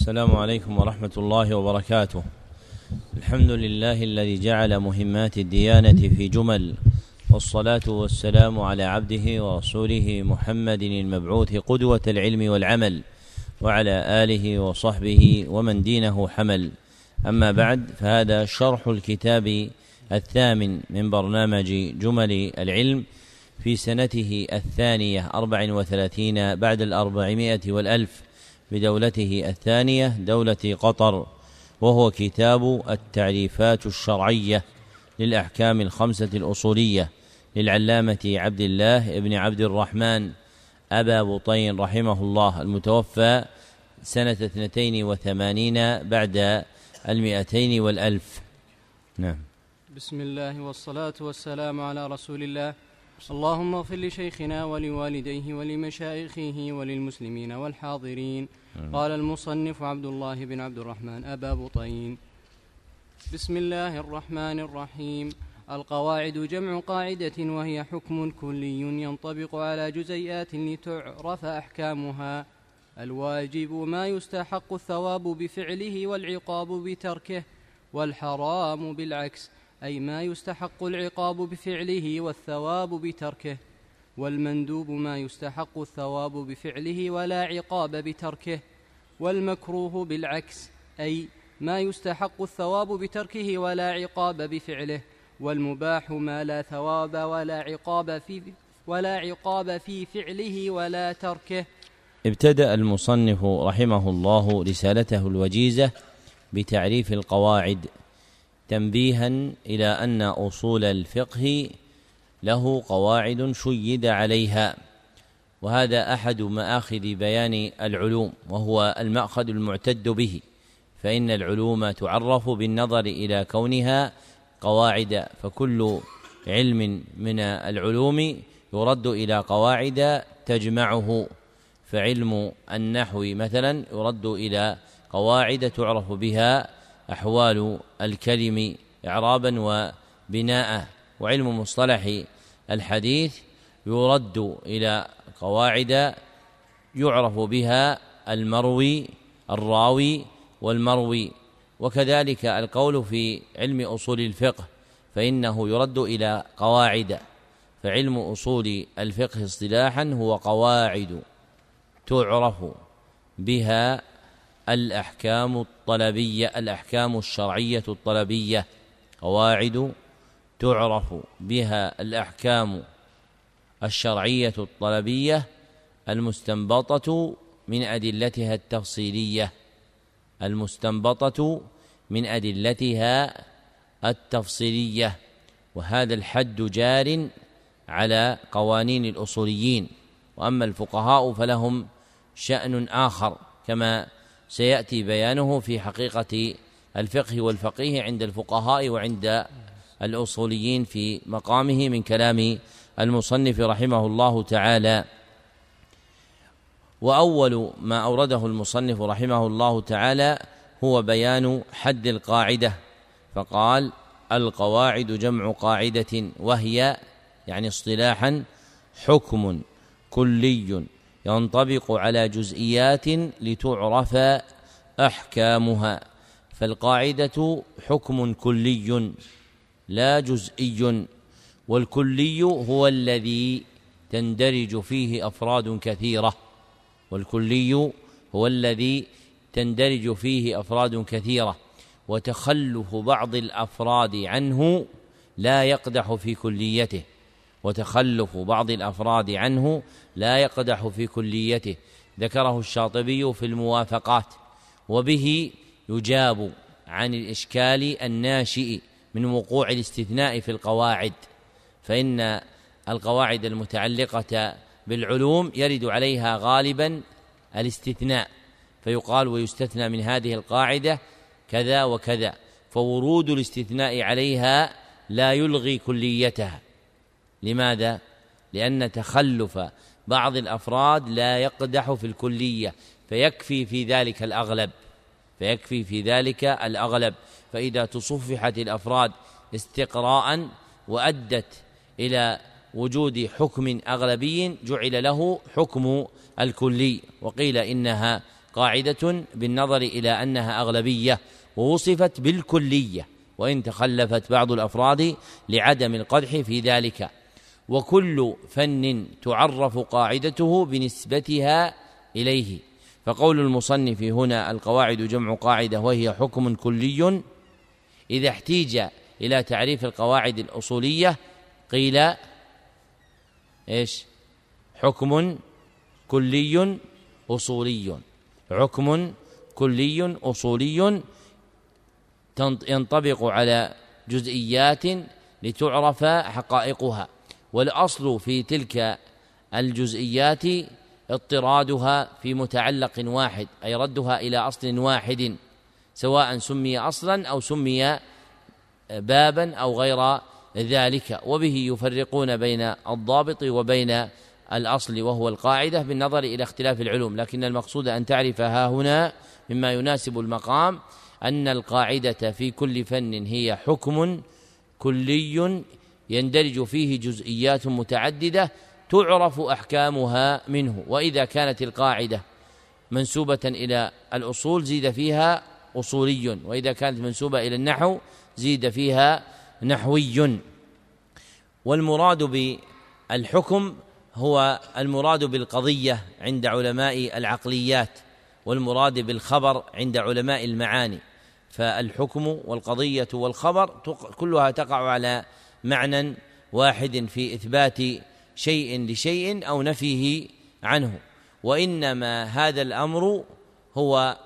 السلام عليكم ورحمة الله وبركاته. الحمد لله الذي جعل مهمات الديانة في جمل والصلاة والسلام على عبده ورسوله محمد المبعوث قدوة العلم والعمل وعلى آله وصحبه ومن دينه حمل. أما بعد فهذا شرح الكتاب الثامن من برنامج جمل العلم في سنته الثانية أربع وثلاثين بعد الأربعمائة والألف. بدولته الثانية دولة قطر وهو كتاب التعريفات الشرعية للأحكام الخمسة الأصولية للعلامة عبد الله بن عبد الرحمن أبا بطين رحمه الله المتوفى سنة اثنتين وثمانين بعد المئتين والألف. نعم. بسم الله والصلاة والسلام على رسول الله. اللهم اغفر لشيخنا ولوالديه ولمشايخه وللمسلمين والحاضرين. قال المصنف عبد الله بن عبد الرحمن أبا بطين. بسم الله الرحمن الرحيم. القواعد جمع قاعدة وهي حكم كلي ينطبق على جزيئات لتعرف أحكامها. الواجب ما يستحق الثواب بفعله والعقاب بتركه والحرام بالعكس. أي ما يستحق العقاب بفعله والثواب بتركه والمندوب ما يستحق الثواب بفعله ولا عقاب بتركه والمكروه بالعكس أي ما يستحق الثواب بتركه ولا عقاب بفعله والمباح ما لا ثواب ولا عقاب في ولا عقاب في فعله ولا تركه. ابتدأ المصنف رحمه الله رسالته الوجيزة بتعريف القواعد تنبيها إلى أن أصول الفقه له قواعد شيد عليها وهذا أحد مآخذ بيان العلوم وهو المأخذ المعتد به فإن العلوم تعرف بالنظر إلى كونها قواعد فكل علم من العلوم يرد إلى قواعد تجمعه فعلم النحو مثلا يرد إلى قواعد تعرف بها أحوال الكلم إعرابا وبناء وعلم مصطلح الحديث يرد إلى قواعد يعرف بها المروي الراوي والمروي. وكذلك القول في علم أصول الفقه فإنه يرد إلى قواعد. فعلم أصول الفقه اصطلاحا هو قواعد تعرف بها الأحكام الطلبية الأحكام الشرعية الطلبية. قواعد تعرف بها الأحكام الشرعية الطلبية المستنبطة من أدلتها التفصيلية المستنبطة من أدلتها التفصيلية. وهذا الحد جار على قوانين الأصوليين. وأما الفقهاء فلهم شأن آخر كما سيأتي بيانه في حقيقة الفقه والفقيه عند الفقهاء وعند الأصوليين في مقامه من كلام المصنف رحمه الله تعالى. وأول ما أورده المصنف رحمه الله تعالى هو بيان حد القاعدة فقال القواعد جمع قاعدة وهي يعني اصطلاحا حكم كلي ينطبق على جزئيات لتعرف أحكامها فالقاعدة حكم كلي لا جزئي والكلي هو الذي تندرج فيه أفراد كثيرة والكلي هو الذي تندرج فيه أفراد كثيرة وتخلف بعض الأفراد عنه لا يقدح في كليته. وتخلف بعض الأفراد عنه لا يقدح في كليته. ذكره الشاطبي في الموافقات وبه يجاب عن الإشكال الناشئ من وقوع الاستثناء في القواعد فإن القواعد المتعلقة بالعلوم يرد عليها غالبا الاستثناء فيقال ويستثنى من هذه القاعدة كذا وكذا فورود الاستثناء عليها لا يلغي كليتها. لماذا؟ لأن تخلف بعض الأفراد لا يقدح في الكلية فيكفي في ذلك الأغلب فيكفي في ذلك الأغلب. فإذا تصفحت الأفراد استقراء وأدت إلى وجود حكم أغلبي جعل له حكم الكلي. وقيل إنها قاعدة بالنظر إلى أنها أغلبية ووصفت بالكلية. وإن تخلفت بعض الأفراد لعدم القدح في ذلك. وكل فن تعرف قاعدته بنسبتها إليه. فقول المصنف هنا القواعد جمع قاعدة وهي حكم كلي. إذا احتيج إلى تعريف القواعد الأصولية قيل إيش؟ حكم كلي أصولي. حكم كلي أصولي ينطبق على جزئيات لتعرف حقائقها. والأصل في تلك الجزئيات اضطرادها في متعلق واحد أي ردها إلى أصل واحد سواء سمي أصلا أو سمي بابا أو غير ذلك. وبه يفرقون بين الضابط وبين الأصل وهو القاعدة بالنظر إلى اختلاف العلوم. لكن المقصود أن تعرف ها هنا مما يناسب المقام أن القاعدة في كل فن هي حكم كلي يندرج فيه جزئيات متعددة تعرف أحكامها منه وإذا كانت القاعدة منسوبة إلى الأصول زيد فيها أصولي وإذا كانت منسوبة إلى النحو زيد فيها نحوي. والمراد بالحكم هو المراد بالقضية عند علماء العقليات والمراد بالخبر عند علماء المعاني. فالحكم والقضية والخبر كلها تقع على معنى واحد في إثبات شيء لشيء أو نفيه عنه. وإنما هذا الأمر هو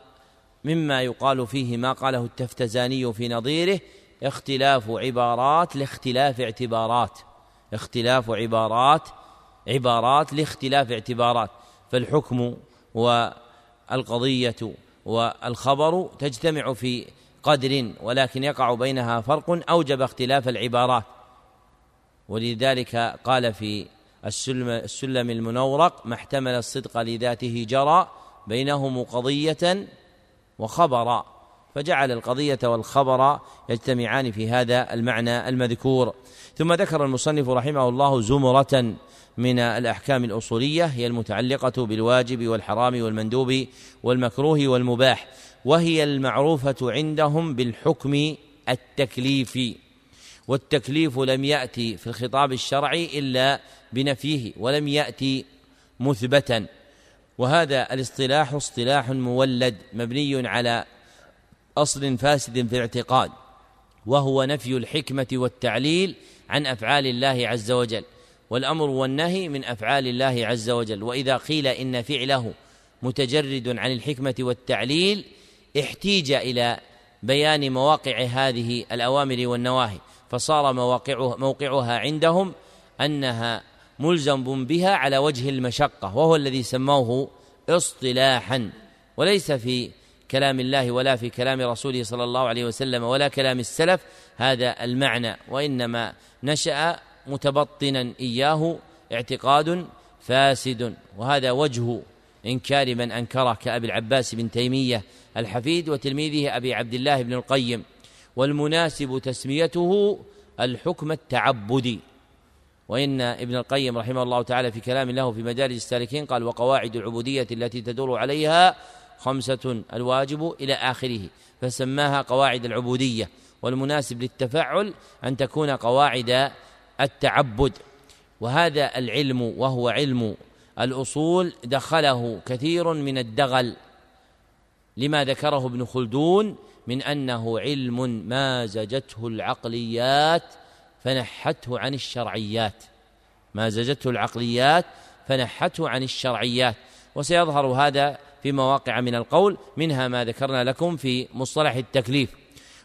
مما يقال فيه ما قاله التفتزاني في نظيره اختلاف عبارات لاختلاف اعتبارات. اختلاف عبارات عبارات لاختلاف اعتبارات. فالحكم والقضية والخبر تجتمع في قدر ولكن يقع بينها فرق أوجب اختلاف العبارات. ولذلك قال في السلم, السلم المنورق ما احتمل الصدق لذاته جرى بينهم قضية وخبرا. فجعل القضية والخبر يجتمعان في هذا المعنى المذكور. ثم ذكر المصنف رحمه الله زمرة من الأحكام الأصولية هي المتعلقة بالواجب والحرام والمندوب والمكروه والمباح وهي المعروفة عندهم بالحكم التكليفي. والتكليف لم يأتي في الخطاب الشرعي إلا بنفيه ولم يأتي مثبتا. وهذا الاصطلاح اصطلاح مولد مبني على أصل فاسد في الاعتقاد وهو نفي الحكمة والتعليل عن أفعال الله عز وجل والأمر والنهي من أفعال الله عز وجل. وإذا قيل إن فعله متجرد عن الحكمة والتعليل احتيج إلى بيان مواقع هذه الأوامر والنواهي. فصار مواقعها موقعها عندهم أنها ملزم بها على وجه المشقة وهو الذي سموه اصطلاحا وليس في كلام الله ولا في كلام رسوله صلى الله عليه وسلم ولا كلام السلف. هذا المعنى وإنما نشأ متبطنا إياه اعتقاد فاسد وهذا وجه إنكار من أنكره كأبي العباس بن تيمية الحفيد وتلميذه أبي عبد الله بن القيم. والمناسب تسميته الحكم التعبدي. وإن ابن القيم رحمه الله تعالى في كلام له في مدارج السالكين قال وقواعد العبودية التي تدور عليها خمسة الواجب إلى آخره فسماها قواعد العبودية. والمناسب للتفعل أن تكون قواعد التعبد. وهذا العلم وهو علم الأصول دخله كثير من الدغل. لما ذكره ابن خلدون من أنه علم مازجته العقليات فنحته عن الشرعيات. مازجته العقليات فنحته عن الشرعيات. وسيظهر هذا في مواقع من القول منها ما ذكرنا لكم في مصطلح التكليف.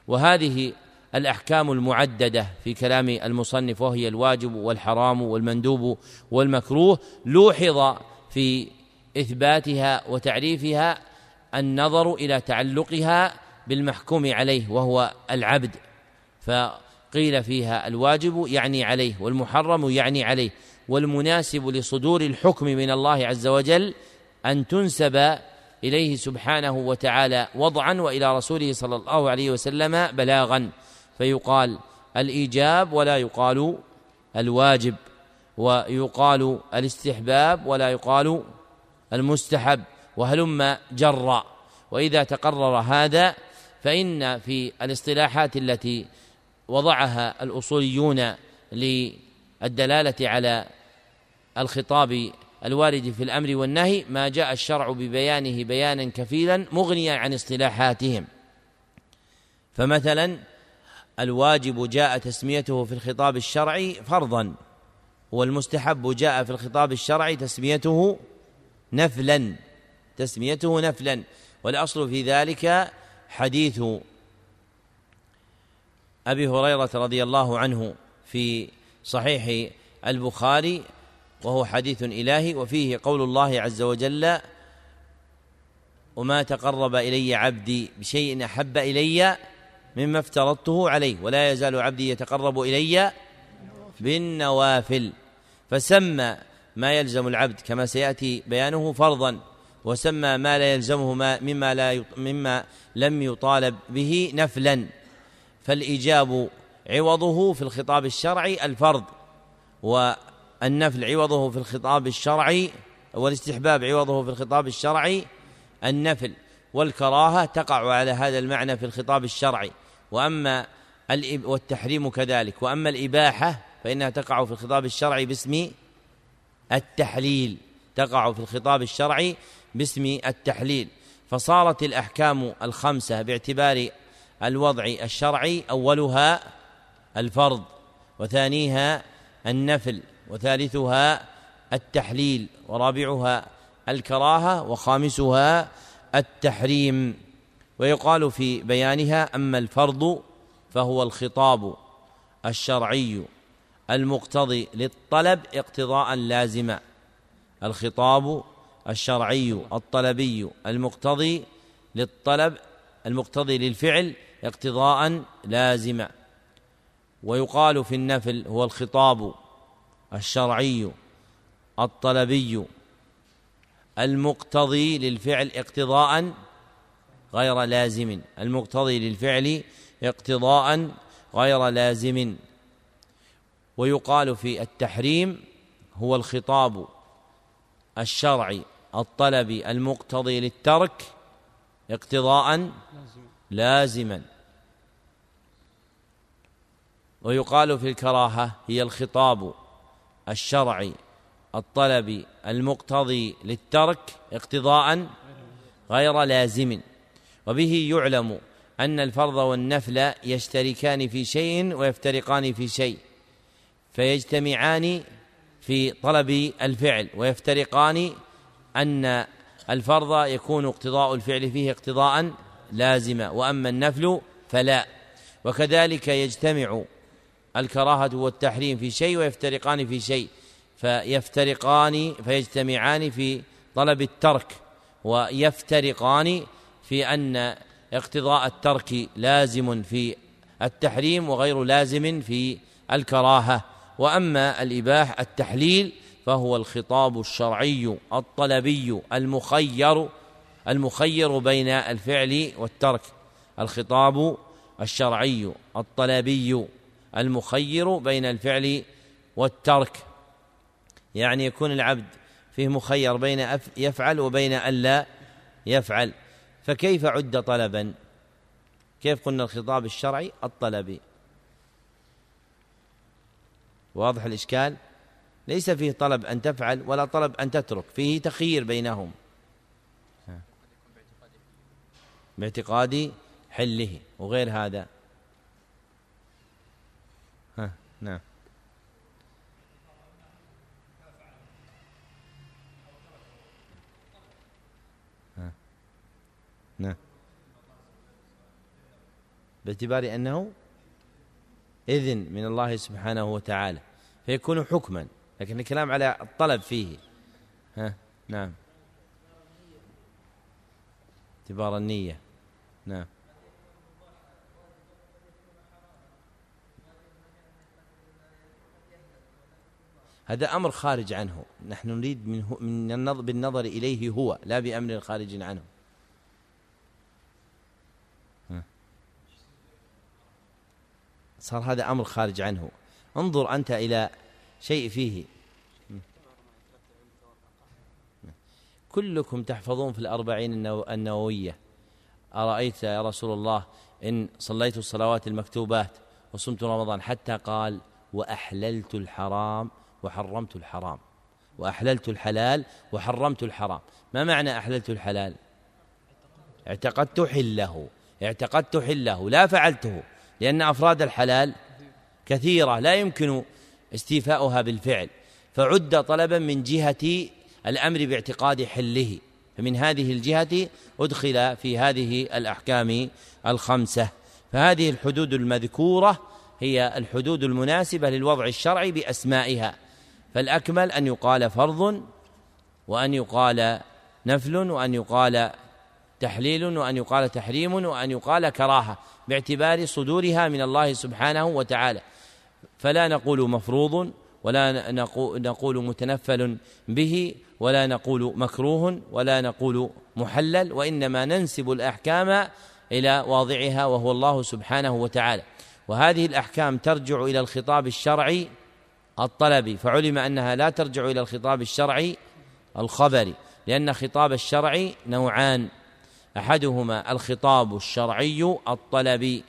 وهذه الأحكام المعددة في كلام المصنف وهي الواجب والحرام والمندوب والمكروه لوحظ في إثباتها وتعريفها النظر إلى تعلقها بالمحكوم عليه وهو العبد. فقيل فيها الواجب يعني عليه والمحرم يعني عليه والمناسب لصدور الحكم من الله عز وجل أن تنسب إليه سبحانه وتعالى وضعا وإلى رسوله صلى الله عليه وسلم بلاغا. فيقال الإيجاب ولا يقال الواجب ويقال الاستحباب ولا يقال المستحب وهلم جرا. وإذا تقرر هذا فإن في الاصطلاحات التي وضعها الأصوليون للدلالة على الخطاب الوارد في الأمر والنهي ما جاء الشرع ببيانه بيانا كفيلا مغنيا عن اصطلاحاتهم. فمثلا الواجب جاء تسميته في الخطاب الشرعي فرضا والمستحب جاء في الخطاب الشرعي تسميته نفلا تسميته نفلا. والأصل في ذلك حديث أبي هريرة رضي الله عنه في صحيح البخاري وهو حديث إلهي وفيه قول الله عز وجل وما تقرب إلي عبدي بشيء أحب إلي مما افترضته عليه ولا يزال عبدي يتقرب إلي بالنوافل فسمى ما يلزم العبد كما سيأتي بيانه فرضا وسمى ما لا يلزمه ما مما لا مما لم يطالب به نفلا. فالإيجاب عوضه في الخطاب الشرعي الفرض والنفل عوضه في الخطاب الشرعي والاستحباب عوضه في الخطاب الشرعي النفل والكراهة تقع على هذا المعنى في الخطاب الشرعي. وأما والتحريم كذلك. وأما الإباحة فإنها تقع في الخطاب الشرعي باسم التحليل. تقع في الخطاب الشرعي باسم التحليل. فصارت الأحكام الخمسة باعتبار الوضع الشرعي أولها الفرض وثانيها النفل وثالثها التحليل ورابعها الكراهة وخامسها التحريم. ويقال في بيانها أما الفرض فهو الخطاب الشرعي المقتضي للطلب اقتضاء لازما الخطاب الشرعي الطلبي المقتضي للطلب المقتضي للفعل اقتضاء لازما ويقال في النفل هو الخطاب الشرعي الطلبي المقتضي للفعل اقتضاء غير لازم. المقتضي للفعل اقتضاء غير لازم. ويقال في التحريم هو الخطاب الشرعي. الطلبي المقتضي للترك اقتضاء لازما. ويقال في الكراهة هي الخطاب الشرعي. الطلبي المقتضي للترك اقتضاء غير لازم. وبه يعلم أن الفرض والنفل يشتركان في شيء ويفترقان في شيء. فيجتمعان في طلب الفعل ويفترقان أن الفرض يكون اقتضاء الفعل فيه اقتضاء لازما وأما النفل فلا. وكذلك يجتمع الكراهة والتحريم في شيء ويفترقان في شيء. فيفترقان فيجتمعان في طلب الترك ويفترقان في أن اقتضاء الترك لازم في التحريم وغير لازم في الكراهة. وأما الإباح التحليل فهو الخطاب الشرعي الطلبي المخير المخير بين الفعل والترك. الخطاب الشرعي الطلبي المخير بين الفعل والترك. يعني يكون العبد فيه مخير بين يفعل وبين ألا يفعل. فكيف عد طلبا؟ كيف قلنا الخطاب الشرعي الطلبي؟ واضح الإشكال؟ ليس فيه طلب أن تفعل ولا طلب أن تترك فيه تخيير بينهم. باعتقاد حله وغير هذا. ها نعم. نعم. باعتبار أنه إذن من الله سبحانه وتعالى فيكون حكما. لكن الكلام على الطلب فيه. ها؟ نعم. اعتبار النية. نعم. هذا أمر خارج عنه. نحن نريد من, من النظر بالنظر إليه هو لا بأمر خارج عنه. صار هذا أمر خارج عنه. انظر أنت إلى شيء فيه. كلكم تحفظون في الأربعين النووية. أرأيت يا رسول الله إن صليت الصلوات المكتوبات وصمت رمضان حتى قال وأحللت الحرام وحرمت الحرام. وأحللت الحلال وحرمت الحرام. ما معنى أحللت الحلال؟ اعتقدت حله. اعتقدت حله. لا فعلته. لأن أفراد الحلال كثيرة. لا يمكن استيفاؤها بالفعل. فعد طلبا من جهة الأمر باعتقاد حله. فمن هذه الجهة أدخل في هذه الأحكام الخمسة. فهذه الحدود المذكورة هي الحدود المناسبة للوضع الشرعي بأسمائها. فالأكمل أن يقال فرض وأن يقال نفل وأن يقال تحليل وأن يقال تحريم وأن يقال كراهة باعتبار صدورها من الله سبحانه وتعالى. فلا نقول مفروض ولا نقول متنفل به ولا نقول مكروه ولا نقول محلل وإنما ننسب الأحكام إلى واضعها وهو الله سبحانه وتعالى. وهذه الأحكام ترجع إلى الخطاب الشرعي الطلبي فعلم أنها لا ترجع إلى الخطاب الشرعي الخبري لأن خطاب الشرعي نوعان أحدهما الخطاب الشرعي الطلبي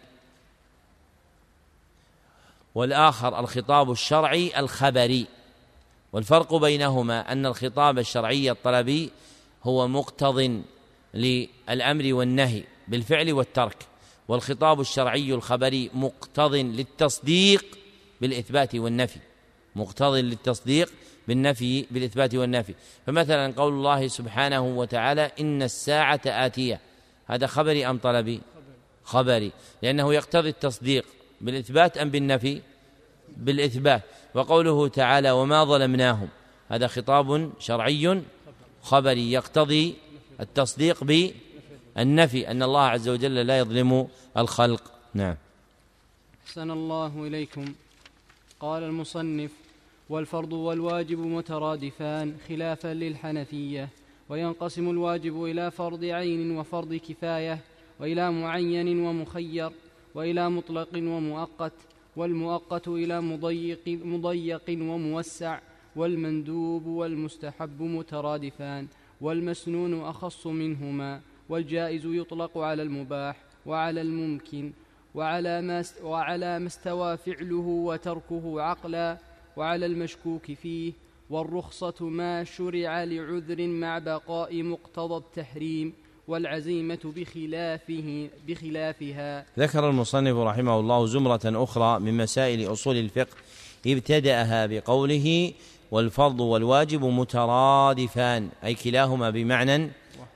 والآخر الخطاب الشرعي الخبري. والفرق بينهما أن الخطاب الشرعي الطلبي هو مقتض للأمر والنهي بالفعل والترك والخطاب الشرعي الخبري مقتض للتصديق بالإثبات والنفي مقتض للتصديق بالنفي بالإثبات والنفي. فمثلا قول الله سبحانه وتعالى إن الساعة آتية. هذا خبري أم طلبي؟ خبري. لأنه يقتضي التصديق. بالإثبات أم بالنفي؟ بالإثبات. وقوله تعالى وما ظلمناهم. هذا خطاب شرعي خبري يقتضي التصديق بالنفي أن الله عز وجل لا يظلم الخلق. نعم. أحسن الله إليكم. قال المصنف والفرض والواجب مترادفان خلافا للحنفية وينقسم الواجب إلى فرض عين وفرض كفاية وإلى معين ومخير. وإلى مطلق ومؤقت والمؤقت إلى مضيق, مضيق وموسع والمندوب والمستحب مترادفان والمسنون أخص منهما والجائز يطلق على المباح وعلى الممكن وعلى ما, وعلى ما استوى فعله وتركه عقلا وعلى المشكوك فيه والرخصة ما شرع لعذر مع بقاء مقتضى التحريم. والعزيمة بخلافه بخلافها. ذكر المصنف رحمه الله زمرة أخرى من مسائل أصول الفقه ابتدأها بقوله والفرض والواجب مترادفان أي كلاهما بمعنى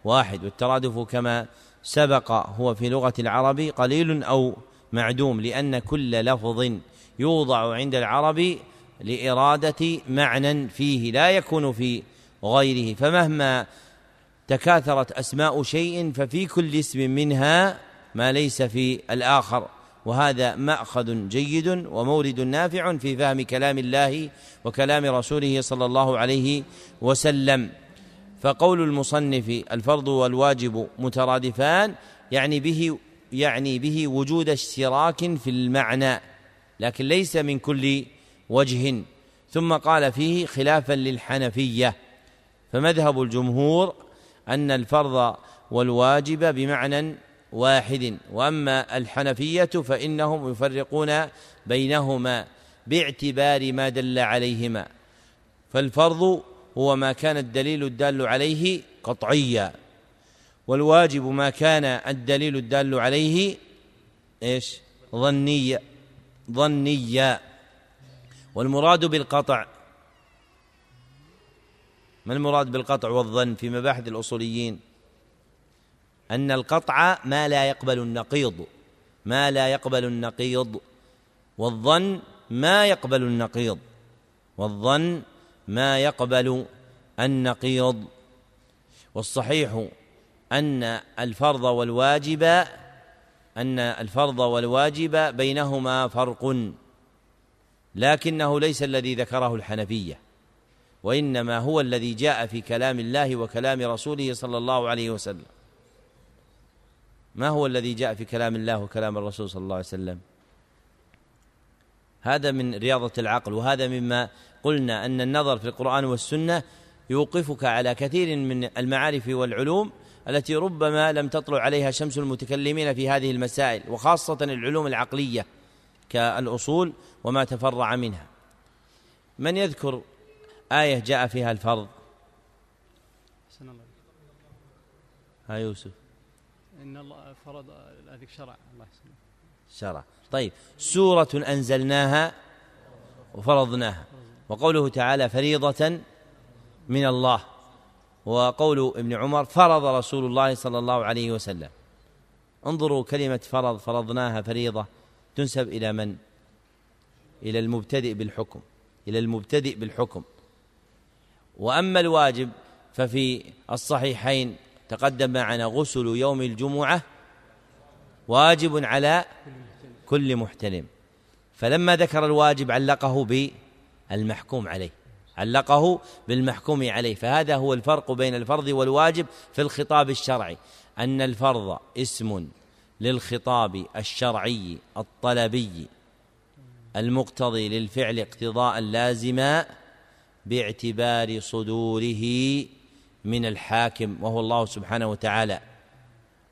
واحد والترادف كما سبق هو في لغة العرب قليل أو معدوم لأن كل لفظ يوضع عند العرب لإرادة معنى فيه لا يكون في غيره فمهما تكاثرت أسماء شيء ففي كل اسم منها ما ليس في الآخر. وهذا مأخذ جيد ومورد نافع في فهم كلام الله وكلام رسوله صلى الله عليه وسلم. فقول المصنف الفرض والواجب مترادفان يعني به يعني به وجود اشتراك في المعنى لكن ليس من كل وجه. ثم قال فيه خلافا للحنفية فمذهب الجمهور أن الفرض والواجب بمعنى واحد وأما الحنفية فإنهم يفرقون بينهما باعتبار ما دل عليهما. فالفرض هو ما كان الدليل الدال عليه قطعيا والواجب ما كان الدليل الدال عليه إيش؟ ظنيا ظنيا والمراد بالقطع ما المراد بالقطع والظن في مباحث الأصوليين؟ أن القطع ما لا يقبل النقيض ما لا يقبل النقيض والظن ما يقبل النقيض والظن ما يقبل النقيض. والصحيح أن الفرض والواجب أن الفرض والواجب بينهما فرق لكنه ليس الذي ذكره الحنفية. وإنما هو الذي جاء في كلام الله وكلام رسوله صلى الله عليه وسلم. ما هو الذي جاء في كلام الله وكلام الرسول صلى الله عليه وسلم؟ هذا من رياضة العقل وهذا مما قلنا أن النظر في القرآن والسنة يوقفك على كثير من المعارف والعلوم التي ربما لم تطلع عليها شمس المتكلمين في هذه المسائل وخاصة العلوم العقلية كالأصول وما تفرع منها. من يذكر آية جاء فيها الفرض. ها يوسف. إن الله فرض هذيك شرع. الله يسلمك شرع. طيب سورة أنزلناها وفرضناها. وقوله تعالى فريضة من الله. وقول ابن عمر فرض رسول الله صلى الله عليه وسلم. انظروا كلمة فرض فرضناها فريضة تنسب إلى من؟ إلى المبتدئ بالحكم. إلى المبتدئ بالحكم. وأما الواجب ففي الصحيحين تقدم معنا غسل يوم الجمعة واجب على كل محتلم. فلما ذكر الواجب علقه بالمحكوم عليه علقه بالمحكوم عليه. فهذا هو الفرق بين الفرض والواجب في الخطاب الشرعي أن الفرض اسم للخطاب الشرعي الطلبي المقتضي للفعل اقتضاء لازما باعتبار صدوره من الحاكم وهو الله سبحانه وتعالى.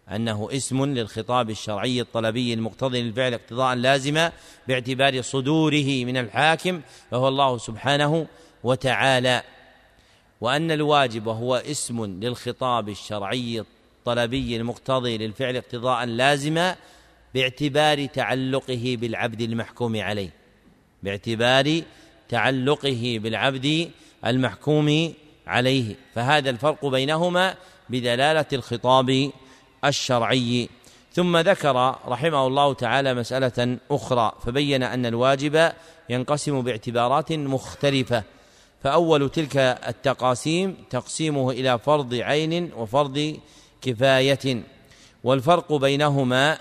أنه اسم للخطاب الشرعي الطلبي المقتضي للفعل اقتضاء لازما باعتبار صدوره من الحاكم وهو الله سبحانه وتعالى. وأن الواجب وهو اسم للخطاب الشرعي الطلبي المقتضي للفعل اقتضاء لازما باعتبار تعلقه بالعبد المحكوم عليه باعتبار تعلقه بالعبد المحكوم عليه. فهذا الفرق بينهما بدلالة الخطاب الشرعي. ثم ذكر رحمه الله تعالى مسألة أخرى فبين أن الواجب ينقسم باعتبارات مختلفة. فأول تلك التقاسيم تقسيمه إلى فرض عين وفرض كفاية. والفرق بينهما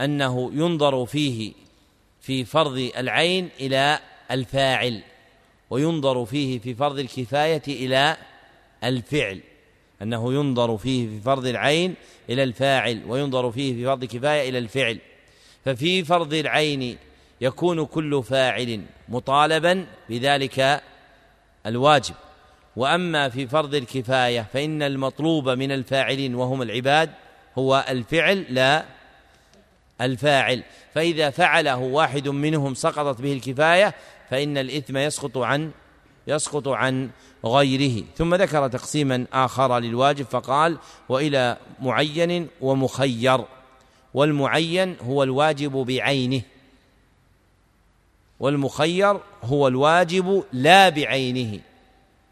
أنه ينظر فيه في فرض العين إلى الفاعل وينظر فيه في فرض الكفاية إلى الفعل أنه ينظر فيه في فرض العين إلى الفاعل وينظر فيه في فرض الكفاية إلى الفعل. ففي فرض العين يكون كل فاعل مطالبا بذلك الواجب. وأما في فرض الكفاية فإن المطلوب من الفاعلين وهم العباد هو الفعل لا الفاعل. فإذا فعله واحد منهم سقطت به الكفاية فإن الإثم يسقط عن يسقط عن غيره. ثم ذكر تقسيما آخر للواجب فقال وإلى معين ومخير والمعين هو الواجب بعينه والمخير هو الواجب لا بعينه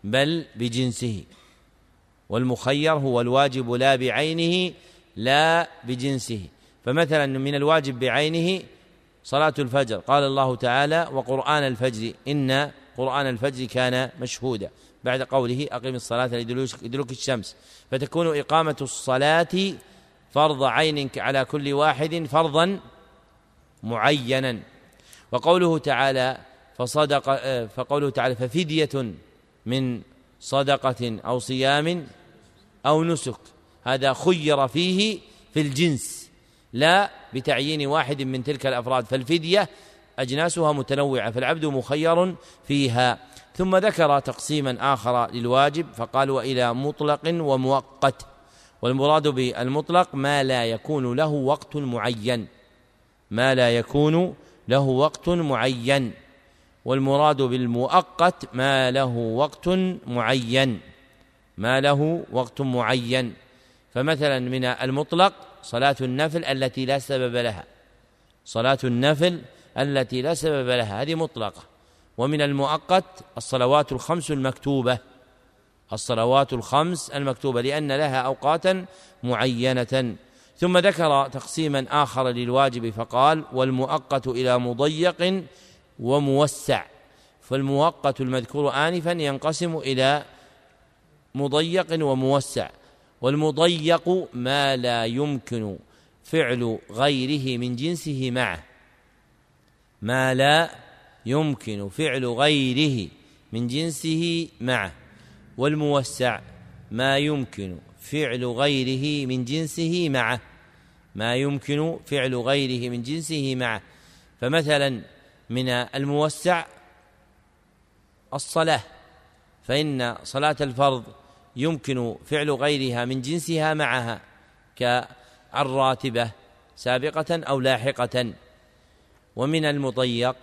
بل بجنسه والمخير هو الواجب لا بعينه لا بجنسه. فمثلا من الواجب بعينه صلاة الفجر. قال الله تعالى وقرآن الفجر إن قرآن الفجر كان مشهودا. بعد قوله أقم الصلاة لدلوك الشمس. فتكون إقامة الصلاة فرض عين على كل واحد فرضا معينا. وقوله تعالى فصدق فقوله تعالى ففدية من صدقة أو صيام أو نسك. هذا خير فيه في الجنس. لا بتعيين واحد من تلك الأفراد فالفدية أجناسها متنوعة فالعبد مخير فيها. ثم ذكر تقسيما آخر للواجب فقال وإلى مطلق ومؤقت. والمراد بالمطلق ما لا يكون له وقت معين. ما لا يكون له وقت معين. والمراد بالمؤقت ما له وقت معين. ما له وقت معين. فمثلا من المطلق صلاة النفل التي لا سبب لها. صلاة النفل التي لا سبب لها. هذه مطلقة. ومن المؤقت الصلوات الخمس المكتوبة. الصلوات الخمس المكتوبة لأن لها أوقاتا معينة. ثم ذكر تقسيما آخر للواجب فقال والمؤقت إلى مضيق وموسع. فالمؤقت المذكور آنفا ينقسم إلى مضيق وموسع. والمضيق ما لا يمكن فعل غيره من جنسه معه. ما لا يمكن فعل غيره من جنسه معه. والموسع ما يمكن فعل غيره من جنسه معه. ما يمكن فعل غيره من جنسه معه. فمثلا من الموسع الصلاة. فإن صلاة الفرض يمكن فعل غيرها من جنسها معها كالراتبة سابقة أو لاحقة. ومن المضيق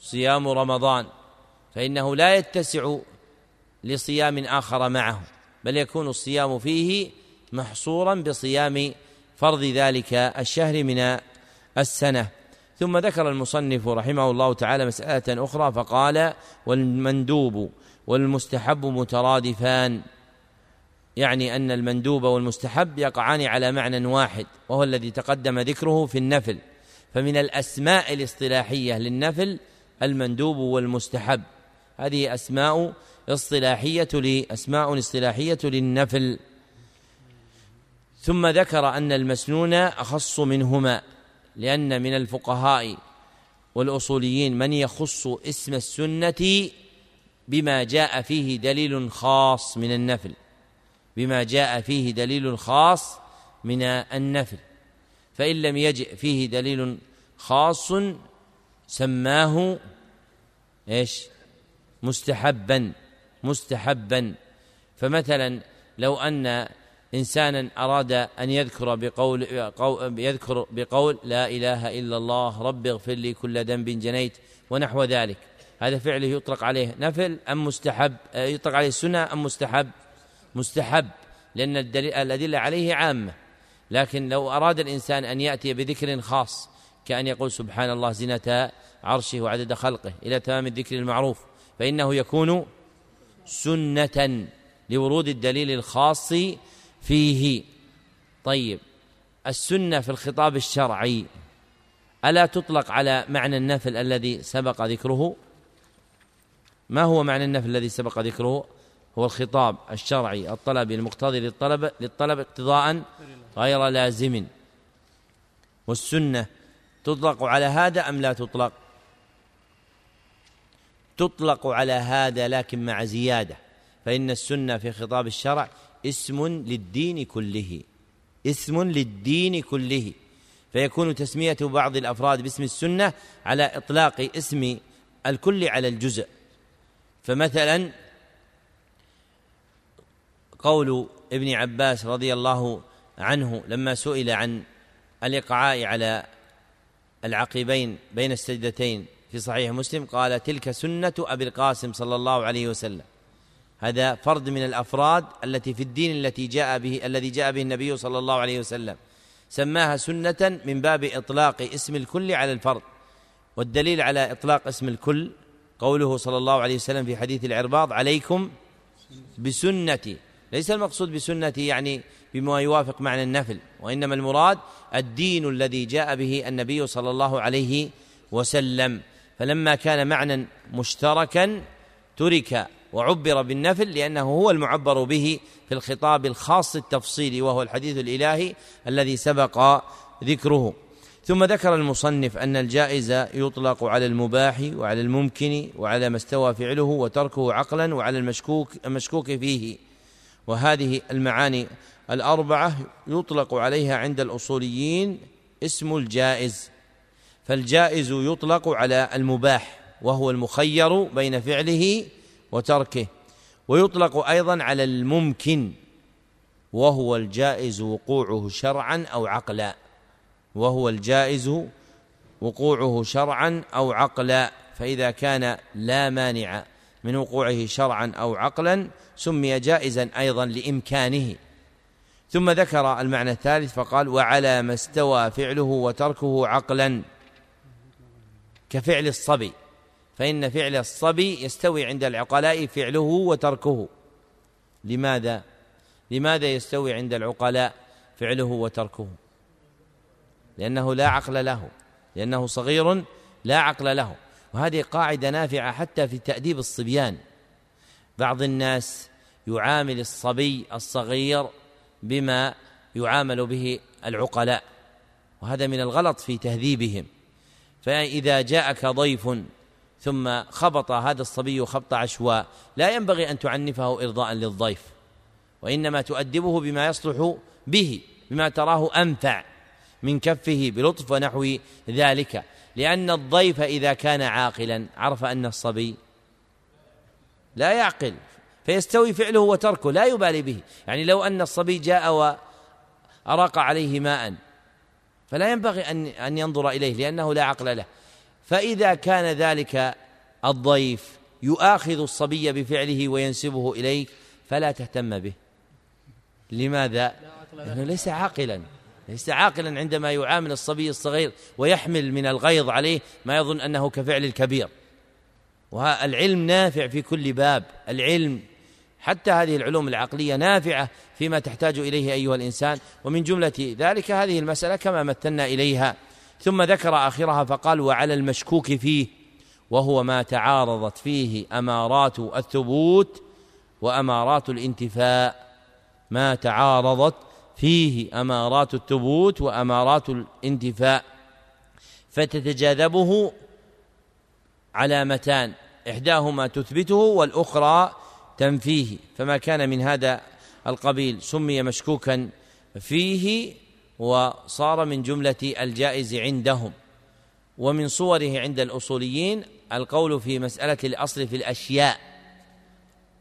صيام رمضان فإنه لا يتسع لصيام آخر معه بل يكون الصيام فيه محصورا بصيام فرض ذلك الشهر من السنة. ثم ذكر المصنف رحمه الله تعالى مسألة أخرى فقال والمندوب والمستحب مترادفان. يعني أن المندوب والمستحب يقعان على معنى واحد وهو الذي تقدم ذكره في النفل. فمن الأسماء الاصطلاحية للنفل المندوب والمستحب. هذه أسماء اصطلاحية لأسماء اصطلاحية للنفل. ثم ذكر أن المسنون أخص منهما لأن من الفقهاء والأصوليين من يخص اسم السنة بما جاء فيه دليل خاص من النفل. بما جاء فيه دليل خاص من النفل. فإن لم يجئ فيه دليل خاص سماه إيش؟ مستحبا مستحبا. فمثلا لو أن إنسانا أراد أن يذكر بقول يذكر بقول لا إله إلا الله رب اغفر لي كل ذنب جنيت ونحو ذلك. هذا فعله يطلق عليه نفل أم مستحب؟ يطلق عليه سنة أم مستحب؟ مستحب لأن الأدلة عليه عامة. لكن لو أراد الإنسان أن يأتي بذكر خاص كأن يقول سبحان الله زنة عرشه وعدد خلقه إلى تمام الذكر المعروف فإنه يكون سنة لورود الدليل الخاص فيه. طيب السنة في الخطاب الشرعي ألا تطلق على معنى النفل الذي سبق ذكره؟ ما هو معنى النفل الذي سبق ذكره؟ هو الخطاب الشرعي الطلبي المقتضي للطلب للطلب اقتضاء غير لازم. والسنة تطلق على هذا أم لا تطلق؟ تطلق على هذا لكن مع زيادة. فإن السنة في خطاب الشرع اسم للدين كله. اسم للدين كله. فيكون تسمية بعض الأفراد باسم السنة على إطلاق اسم الكل على الجزء. فمثلا قول ابن عباس رضي الله عنه لما سئل عن الإقعاء على العقبين بين السجدتين في صحيح مسلم قال تلك سنة أبي القاسم صلى الله عليه وسلم. هذا فرد من الأفراد التي في الدين التي جاء به الذي جاء به النبي صلى الله عليه وسلم. سماها سنة من باب إطلاق اسم الكل على الفرد والدليل على إطلاق اسم الكل قوله صلى الله عليه وسلم في حديث العرباض عليكم بسنتي. ليس المقصود بسنتي يعني بما يوافق معنى النفل وإنما المراد الدين الذي جاء به النبي صلى الله عليه وسلم. فلما كان معنى مشتركا ترك وعبر بالنفل لأنه هو المعبر به في الخطاب الخاص التفصيلي وهو الحديث الإلهي الذي سبق ذكره. ثم ذكر المصنف أن الجائز يطلق على المباح وعلى الممكن وعلى ما استوى فعله وتركه عقلا وعلى المشكوك المشكوك فيه. وهذه المعاني الأربعة يطلق عليها عند الأصوليين اسم الجائز فالجائز يطلق على المباح وهو المخير بين فعله وتركه ويطلق أيضا على الممكن وهو الجائز وقوعه شرعا أو عقلا وهو الجائز وقوعه شرعا أو عقلا فإذا كان لا مانع من وقوعه شرعا أو عقلا سمي جائزا أيضا لإمكانه. ثم ذكر المعنى الثالث فقال وعلى ما استوى فعله وتركه عقلا كفعل الصبي. فإن فعل الصبي يستوي عند العقلاء فعله وتركه. لماذا؟ لماذا يستوي عند العقلاء فعله وتركه؟ لأنه لا عقل له. لأنه صغير لا عقل له. وهذه قاعدة نافعة حتى في تأديب الصبيان. بعض الناس يعامل الصبي الصغير بما يعامل به العقلاء وهذا من الغلط في تهذيبهم. فإذا جاءك ضيف ثم خبط هذا الصبي خبط عشواء لا ينبغي أن تعنفه إرضاء للضيف وإنما تؤدبه بما يصلح به بما تراه أنفع من كفه بلطف ونحو ذلك. لأن الضيف إذا كان عاقلا عرف أن الصبي لا يعقل فيستوي فعله وتركه لا يبالي به. يعني لو أن الصبي جاء وأراق عليه ماء فلا ينبغي أن أن ينظر إليه لأنه لا عقل له. فإذا كان ذلك الضيف يؤاخذ الصبي بفعله وينسبه إليك فلا تهتم به. لماذا؟ لأنه ليس عاقلا. ليس عاقلا عندما يعامل الصبي الصغير ويحمل من الغيظ عليه ما يظن أنه كفعل الكبير. والعلم نافع في كل باب. العلم حتى هذه العلوم العقلية نافعة فيما تحتاج إليه أيها الإنسان. ومن جملة ذلك هذه المسألة كما مثلنا إليها. ثم ذكر آخرها فقال وعلى المشكوك فيه وهو ما تعارضت فيه أمارات الثبوت وأمارات الانتفاء. ما تعارضت فيه أمارات الثبوت وأمارات الانتفاء فتتجاذبه علامتان إحداهما تثبته والأخرى تنفيه فما كان من هذا القبيل سمي مشكوكا فيه وصار من جملة الجائز عندهم. ومن صوره عند الأصوليين القول في مسألة الأصل في الأشياء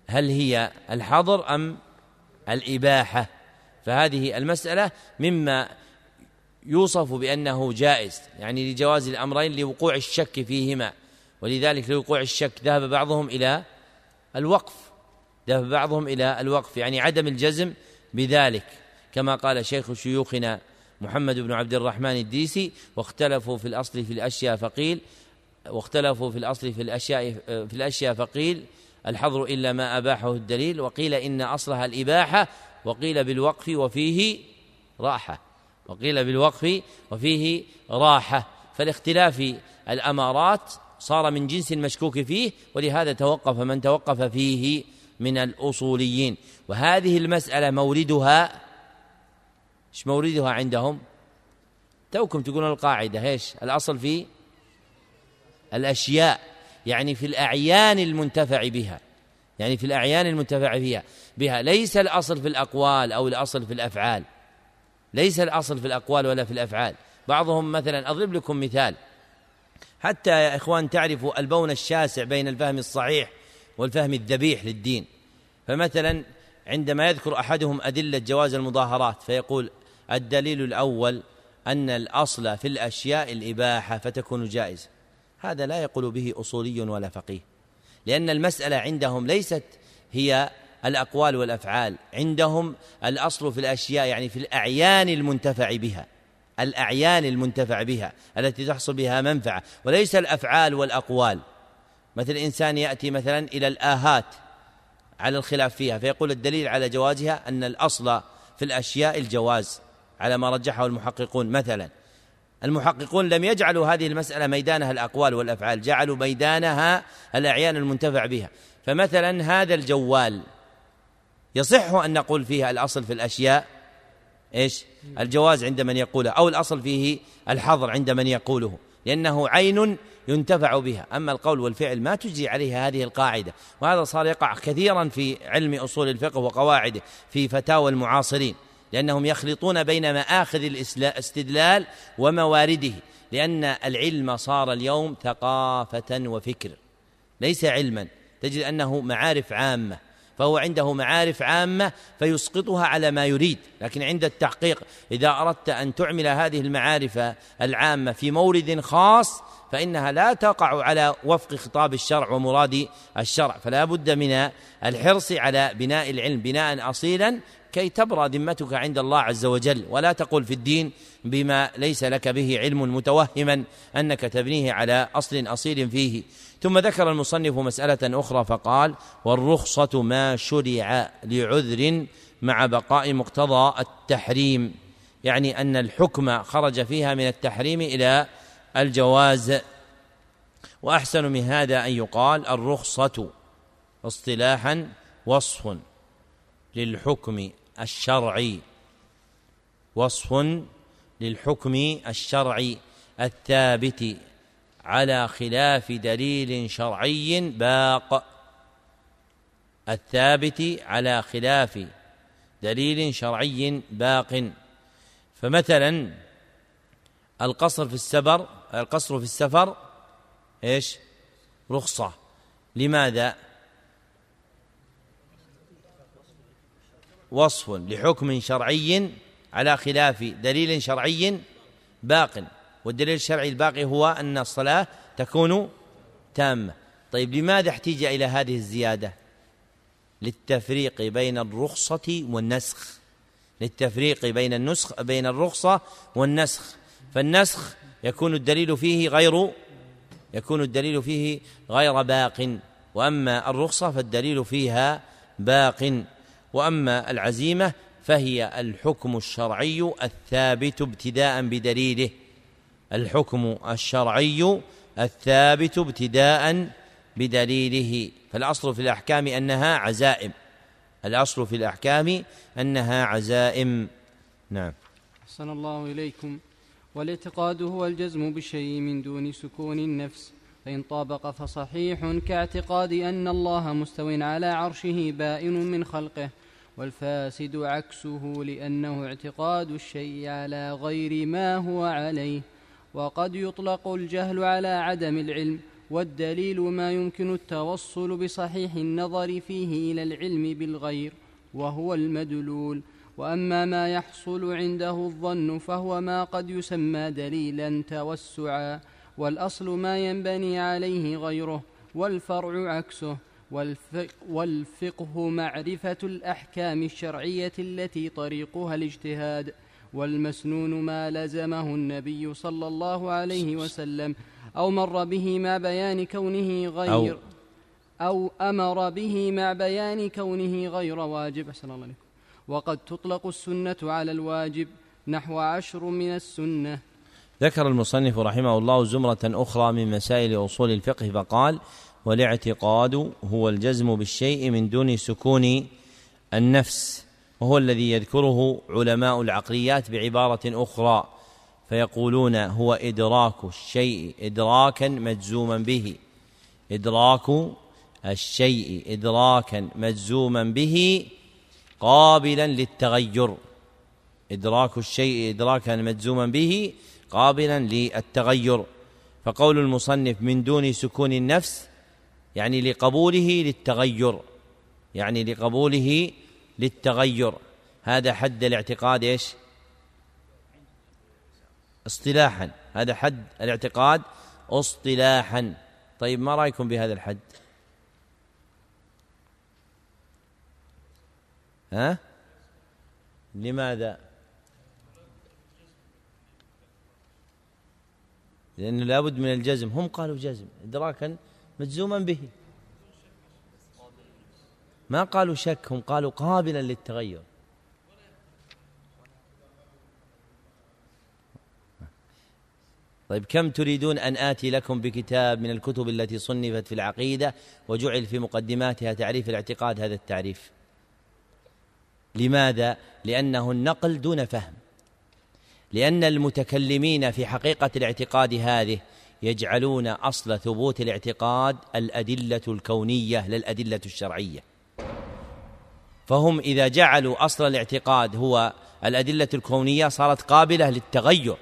هل هي الحظر أم الإباحة؟ فهذه المسألة مما يوصف بأنه جائز يعني لجواز الأمرين لوقوع الشك فيهما ولذلك لوقوع الشك ذهب بعضهم إلى الوقف ذهب بعضهم إلى الوقف يعني عدم الجزم بذلك كما قال شيخ شيوخنا محمد بن عبد الرحمن الديسي واختلفوا في الأصل في الأشياء فقيل واختلفوا في الأصل في الأشياء في الأشياء فقيل الحظر إلا ما أباحه الدليل وقيل إن أصلها الإباحة وقيل بالوقف وفيه راحة. وقيل بالوقف وفيه راحة. فالاختلاف الأمارات صار من جنس المشكوك فيه ولهذا توقف من توقف فيه من الأصوليين. وهذه المسألة موردها إيش موردها عندهم؟ توكم تقولون القاعدة إيش؟ الأصل في الأشياء يعني في الأعيان المنتفع بها. يعني في الأعيان المنتفع فيها. بها. ليس الأصل في الأقوال أو الأصل في الأفعال. ليس الأصل في الأقوال ولا في الأفعال. بعضهم مثلا أضرب لكم مثال. حتى يا إخوان تعرفوا البون الشاسع بين الفهم الصحيح والفهم الذبيح للدين. فمثلا عندما يذكر أحدهم أدلة جواز المظاهرات فيقول الدليل الأول أن الأصل في الأشياء الإباحة فتكون جائزة. هذا لا يقول به أصولي ولا فقيه. لأن المسألة عندهم ليست هي الأقوال والأفعال. عندهم الأصل في الأشياء يعني في الأعيان المنتفع بها. الأعيان المنتفع بها التي تحصل بها منفعة. وليس الأفعال والأقوال. مثل إنسان يأتي مثلا إلى الآهات على الخلاف فيها فيقول الدليل على جوازها أن الأصل في الأشياء الجواز على ما رجحه المحققون. مثلا المحققون لم يجعلوا هذه المسألة ميدانها الأقوال والأفعال جعلوا ميدانها الأعيان المنتفع بها. فمثلا هذا الجوال يصح أن نقول فيها الأصل في الأشياء إيش؟ الجواز عند من يقوله أو الأصل فيه الحظر عند من يقوله لأنه عين ينتفع بها. أما القول والفعل ما تجري عليها هذه القاعدة. وهذا صار يقع كثيرا في علم أصول الفقه وقواعده في فتاوى المعاصرين لأنهم يخلطون بين مآخذ الاستدلال وموارده لأن العلم صار اليوم ثقافة وفكر ليس علما. تجد أنه معارف عامة. فهو عنده معارف عامة فيسقطها على ما يريد لكن عند التحقيق إذا أردت أن تعمل هذه المعارف العامة في مورد خاص فإنها لا تقع على وفق خطاب الشرع ومراد الشرع فلا بد من الحرص على بناء العلم بناء أصيلا كي تبرى ذمتك عند الله عز وجل ولا تقول في الدين بما ليس لك به علم متوهما أنك تبنيه على أصل أصيل فيه. ثم ذكر المصنف مسألة أخرى فقال والرخصة ما شرع لعذر مع بقاء مقتضى التحريم يعني أن الحكم خرج فيها من التحريم إلى الجواز. وأحسن من هذا أن يقال الرخصة اصطلاحا وصف للحكم الشرعي وصف للحكم الشرعي الثابت على خلاف دليل شرعي باق. الثابت على خلاف دليل شرعي باق. فمثلا القصر في السفر القصر في السفر إيش؟ رخصة. لماذا؟ وصف لحكم شرعي على خلاف دليل شرعي باق. والدليل الشرعي الباقي هو أن الصلاة تكون تامة. طيب لماذا احتيج إلى هذه الزيادة؟ للتفريق بين الرخصة والنسخ. للتفريق بين النسخ بين الرخصة والنسخ. فالنسخ يكون الدليل فيه غير يكون الدليل فيه غير باق. وأما الرخصة فالدليل فيها باق. وأما العزيمة فهي الحكم الشرعي الثابت ابتداء بدليله. الحكم الشرعي الثابت ابتداء بدليله. فالأصل في الأحكام أنها عزائم. الأصل في الأحكام أنها عزائم. نعم. أحسن الله إليكم. والإعتقاد هو الجزم بالشيء من دون سكون النفس. فإن طابق فصحيح كاعتقاد أن الله مستو على عرشه بائن من خلقه. والفاسد عكسه لأنه اعتقاد الشيء على غير ما هو عليه. وقد يطلق الجهل على عدم العلم والدليل ما يمكن التوصل بصحيح النظر فيه إلى العلم بالغير وهو المدلول. وأما ما يحصل عنده الظن فهو ما قد يسمى دليلا توسعا والأصل ما ينبني عليه غيره والفرع عكسه. والفقه معرفة الأحكام الشرعية التي طريقها الاجتهاد. والمسنون ما لزمه النبي صلى الله عليه وسلم أو مر به مع بيان كونه غير أو, أو أمر به مع بيان كونه غير واجب. أحسن الله عليكم. وقد تطلق السنة على الواجب نحو عشر من السنة. ذكر المصنف رحمه الله زمرة أخرى من مسائل أصول الفقه فقال والاعتقاد هو الجزم بالشيء من دون سكون النفس. وهو الذي يذكره علماء العقليات بعبارة أخرى فيقولون هو إدراك الشيء إدراكا مجزوما به. إدراك الشيء إدراكا مجزوما به قابلا للتغير. إدراك الشيء إدراكا مجزوما به قابلا للتغير. فقول المصنف من دون سكون النفس يعني لقبوله للتغير يعني لقبوله للتغير. هذا حد الاعتقاد إيش؟ اصطلاحا. هذا حد الاعتقاد اصطلاحا. طيب ما رأيكم بهذا الحد؟ ها؟ لماذا؟ لأنه لابد من الجزم. هم قالوا جزم. إدراكا مجزوما به. ما قالوا شك هم قالوا قابلا للتغير. طيب كم تريدون أن آتي لكم بكتاب من الكتب التي صنفت في العقيدة وجعل في مقدماتها تعريف الاعتقاد هذا التعريف؟ لماذا؟ لأنه النقل دون فهم. لأن المتكلمين في حقيقة الاعتقاد هذه يجعلون أصل ثبوت الاعتقاد الأدلة الكونية للأدلة الشرعية. فهم إذا جعلوا أصل الاعتقاد هو الأدلة الكونية صارت قابلة للتغير.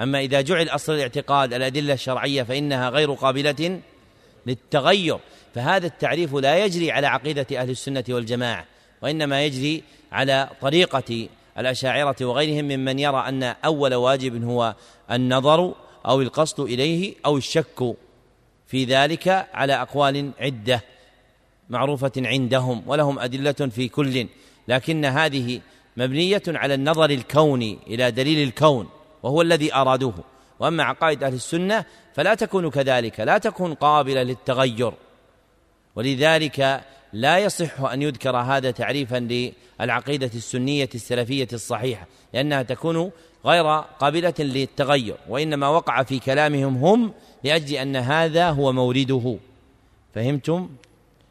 أما إذا جعل أصل الاعتقاد الأدلة الشرعية فإنها غير قابلة للتغير. فهذا التعريف لا يجري على عقيدة أهل السنة والجماعة وإنما يجري على طريقة الأشاعرة وغيرهم ممن يرى أن أول واجب هو النظر أو القصد إليه أو الشك في ذلك على أقوال عدة. معروفة عندهم ولهم أدلة في كل لكن هذه مبنية على النظر الكوني إلى دليل الكون وهو الذي أرادوه. وأما عقائد أهل السنة فلا تكون كذلك لا تكون قابلة للتغير. ولذلك لا يصح أن يذكر هذا تعريفا للعقيدة السنية السلفية الصحيحة لأنها تكون غير قابلة للتغير وإنما وقع في كلامهم هم لأجل أن هذا هو مورده. فهمتم؟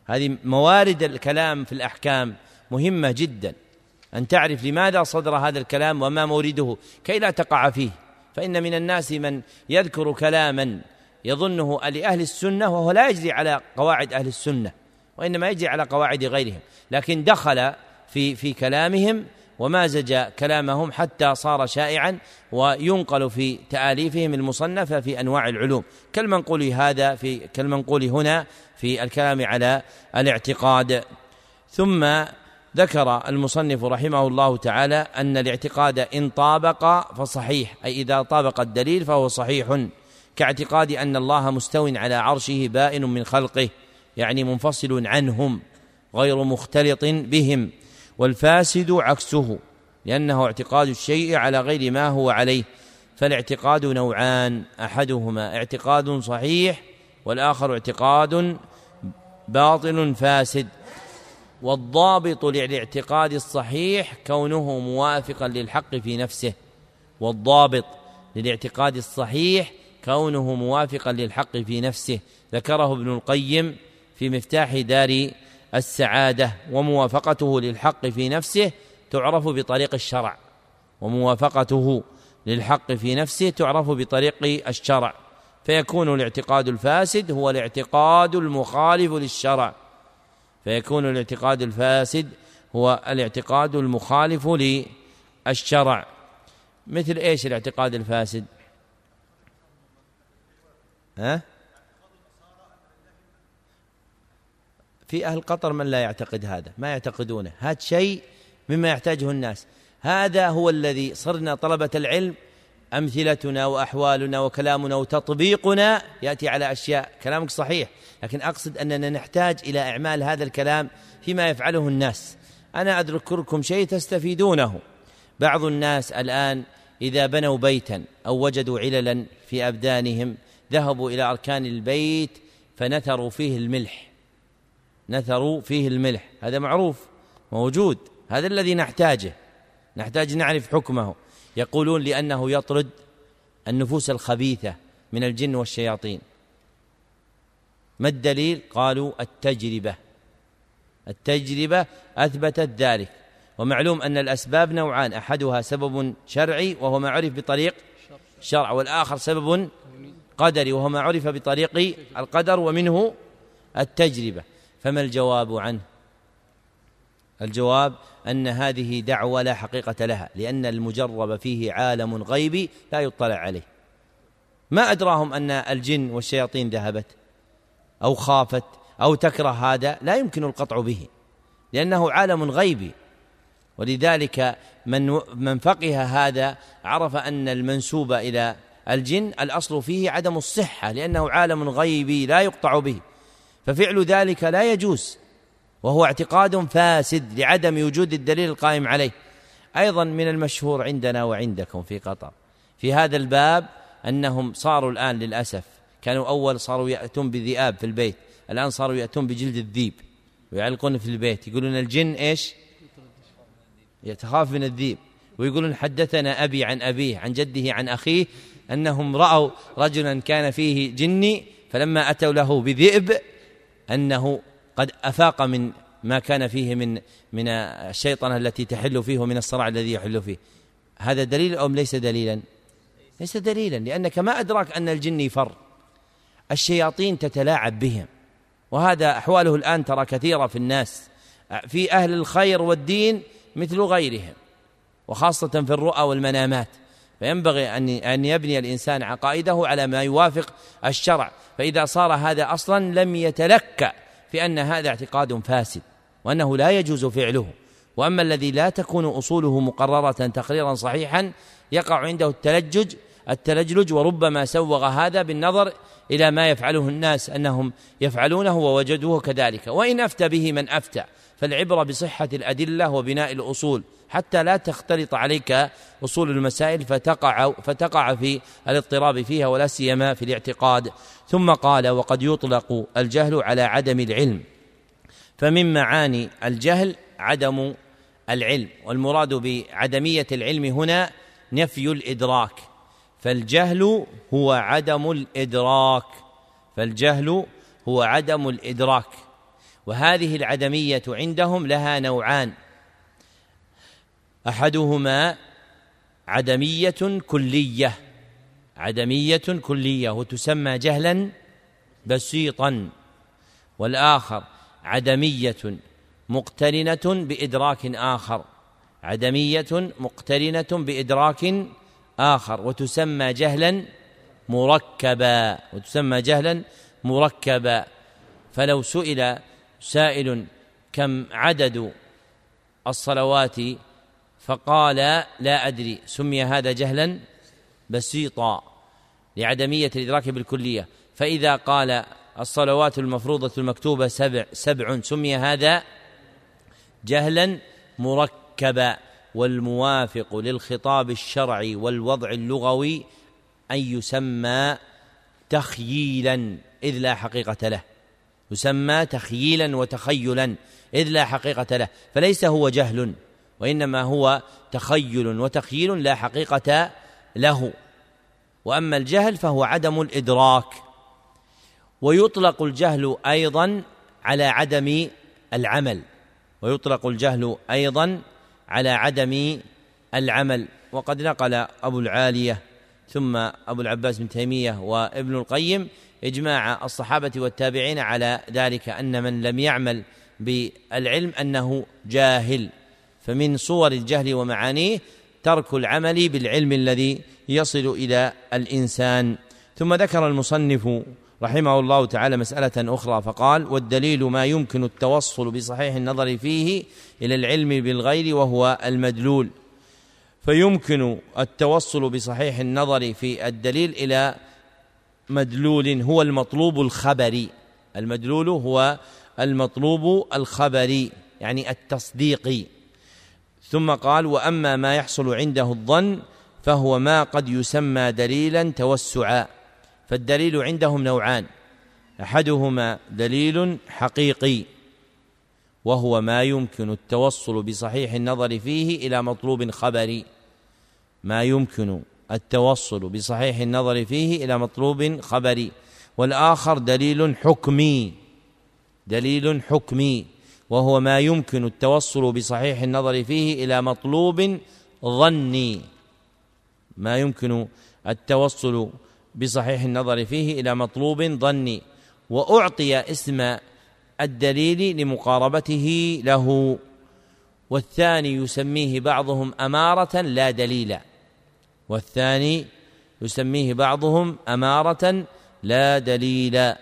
هذه موارد الكلام في الأحكام مهمة جدا. أن تعرف لماذا صدر هذا الكلام وما مورده كي لا تقع فيه. فإن من الناس من يذكر كلاما يظنه لأهل السنة وهو لا يجري على قواعد أهل السنة وإنما يجري على قواعد غيرهم. لكن دخل في في كلامهم ومازج كلامهم حتى صار شائعا وينقل في تآليفهم المصنفة في أنواع العلوم. كالمنقول هذا في كالمنقول هنا في الكلام على الاعتقاد. ثم ذكر المصنف رحمه الله تعالى أن الاعتقاد إن طابق فصحيح أي إذا طابق الدليل فهو صحيح كاعتقاد أن الله مستو على عرشه بائن من خلقه يعني منفصل عنهم غير مختلط بهم. والفاسد عكسه لأنه اعتقاد الشيء على غير ما هو عليه فالاعتقاد نوعان أحدهما اعتقاد صحيح والآخر اعتقاد باطل فاسد والضابط للاعتقاد الصحيح كونه موافقا للحق في نفسه والضابط للاعتقاد الصحيح كونه موافقا للحق في نفسه ذكره ابن القيم في مفتاح دار السعادة وموافقته للحق في نفسه تعرف بطريق الشرع. وموافقته للحق في نفسه تعرف بطريق الشرع. فيكون الاعتقاد الفاسد هو الاعتقاد المخالف للشرع. فيكون الاعتقاد الفاسد هو الاعتقاد المخالف للشرع. مثل إيش الاعتقاد الفاسد؟ ها؟ في أهل قطر من لا يعتقد هذا ما يعتقدونه. هذا شيء مما يحتاجه الناس. هذا هو الذي صرنا طلبة العلم. أمثلتنا وأحوالنا وكلامنا وتطبيقنا يأتي على أشياء كلامك صحيح لكن أقصد أننا نحتاج إلى إعمال هذا الكلام فيما يفعله الناس. أنا أذكركم شيء تستفيدونه. بعض الناس الآن إذا بنوا بيتا أو وجدوا عللا في أبدانهم ذهبوا إلى أركان البيت فنثروا فيه الملح. نثروا فيه الملح. هذا معروف موجود. هذا الذي نحتاجه. نحتاج نعرف حكمه. يقولون لأنه يطرد النفوس الخبيثة من الجن والشياطين. ما الدليل؟ قالوا التجربة. التجربة أثبتت ذلك. ومعلوم أن الأسباب نوعان. أحدها سبب شرعي وهو ما عرف بطريق شرع والآخر سبب قدري وهو ما عرف بطريق القدر ومنه التجربة. فما الجواب عنه؟ الجواب أن هذه دعوة لا حقيقة لها لأن المجرب فيه عالم غيبي لا يطلع عليه. ما أدراهم أن الجن والشياطين ذهبت أو خافت أو تكره هذا؟ لا يمكن القطع به لأنه عالم غيبي. ولذلك من من فقه هذا عرف أن المنسوب إلى الجن الأصل فيه عدم الصحة لأنه عالم غيبي لا يقطع به. ففعل ذلك لا يجوز وهو اعتقاد فاسد لعدم وجود الدليل القائم عليه. أيضا من المشهور عندنا وعندكم في قطر في هذا الباب أنهم صاروا الآن للأسف كانوا أول صاروا يأتون بذئاب في البيت الآن صاروا يأتون بجلد الذيب ويعلقون في البيت يقولون الجن إيش؟ يتخاف من الذيب ويقولون حدثنا أبي عن أبيه عن جده عن أخيه أنهم رأوا رجلا كان فيه جني فلما أتوا له بذئب أنه قد أفاق من ما كان فيه من من الشيطنة التي تحل فيه ومن الصراع الذي يحل فيه. هذا دليل ام ليس دليلا؟ ليس دليلا لأنك ما أدراك أن الجن يفر. الشياطين تتلاعب بهم. وهذا أحواله الآن ترى كثيرة في الناس. في أهل الخير والدين مثل غيرهم وخاصة في الرؤى والمنامات. فينبغي أن أن يبني الإنسان عقائده على ما يوافق الشرع. فإذا صار هذا أصلا لم يتلكأ في ان هذا اعتقاد فاسد وأنه لا يجوز فعله. وأما الذي لا تكون أصوله مقررة تقريرا صحيحا يقع عنده التلجج التلجلج وربما سوغ هذا بالنظر إلى ما يفعله الناس أنهم يفعلونه ووجدوه كذلك. وإن أفتى به من أفتى. فالعبرة بصحة الأدلة وبناء الأصول. حتى لا تختلط عليك أصول المسائل فتقع فتقع في الاضطراب فيها ولا سيما في الاعتقاد. ثم قال وقد يطلق الجهل على عدم العلم. فمن معاني الجهل عدم العلم. والمراد بعدمية العلم هنا نفي الإدراك. فالجهل هو عدم الإدراك. فالجهل هو عدم الإدراك. وهذه العدمية عندهم لها نوعان. أحدهما عدمية كلية. عدمية كلية وتسمى جهلا بسيطا. والآخر عدمية مقترنة بإدراك آخر. عدمية مقترنة بإدراك آخر وتسمى جهلا مركبا وتسمى جهلا مركبا. فلو سئل سائل كم عدد الصلوات فقال لا أدري سمي هذا جهلا بسيطا لعدمية الإدراك بالكلية. فإذا قال الصلوات المفروضة المكتوبة سبع سبع سمي هذا جهلا مركبا. والموافق للخطاب الشرعي والوضع اللغوي أن يسمى تخييلا إذ لا حقيقة له. يسمى تخييلا وتخيلا إذ لا حقيقة له فليس هو جهل وإنما هو تخيل وتخييل لا حقيقة له. وأما الجهل فهو عدم الإدراك ويطلق الجهل أيضا على عدم العمل ويطلق الجهل أيضا على عدم العمل. وقد نقل أبو العالية ثم أبو العباس بن تيمية وابن القيم إجماع الصحابة والتابعين على ذلك أن من لم يعمل بالعلم أنه جاهل. فمن صور الجهل ومعانيه ترك العمل بالعلم الذي يصل إلى الإنسان. ثم ذكر المصنف رحمه الله تعالى مسألة أخرى فقال والدليل ما يمكن التوصل بصحيح النظر فيه إلى العلم بالغير وهو المدلول. فيمكن التوصل بصحيح النظر في الدليل إلى مدلول هو المطلوب الخبري. المدلول هو المطلوب الخبري يعني التصديقي ثم قال وأما ما يحصل عنده الظن فهو ما قد يسمى دليلا توسعا. فالدليل عندهم نوعان. أحدهما دليل حقيقي وهو ما يمكن التوصل بصحيح النظر فيه إلى مطلوب خبري. ما يمكن التوصل بصحيح النظر فيه إلى مطلوب خبري والآخر دليل حكمي دليل حكمي وهو ما يمكن التوصل بصحيح النظر فيه إلى مطلوب ظني. ما يمكن التوصل بصحيح النظر فيه إلى مطلوب ظني. وأعطي اسم الدليل لمقاربته له والثاني يسميه بعضهم أمارة لا دليل. والثاني يسميه بعضهم أمارة لا دليل.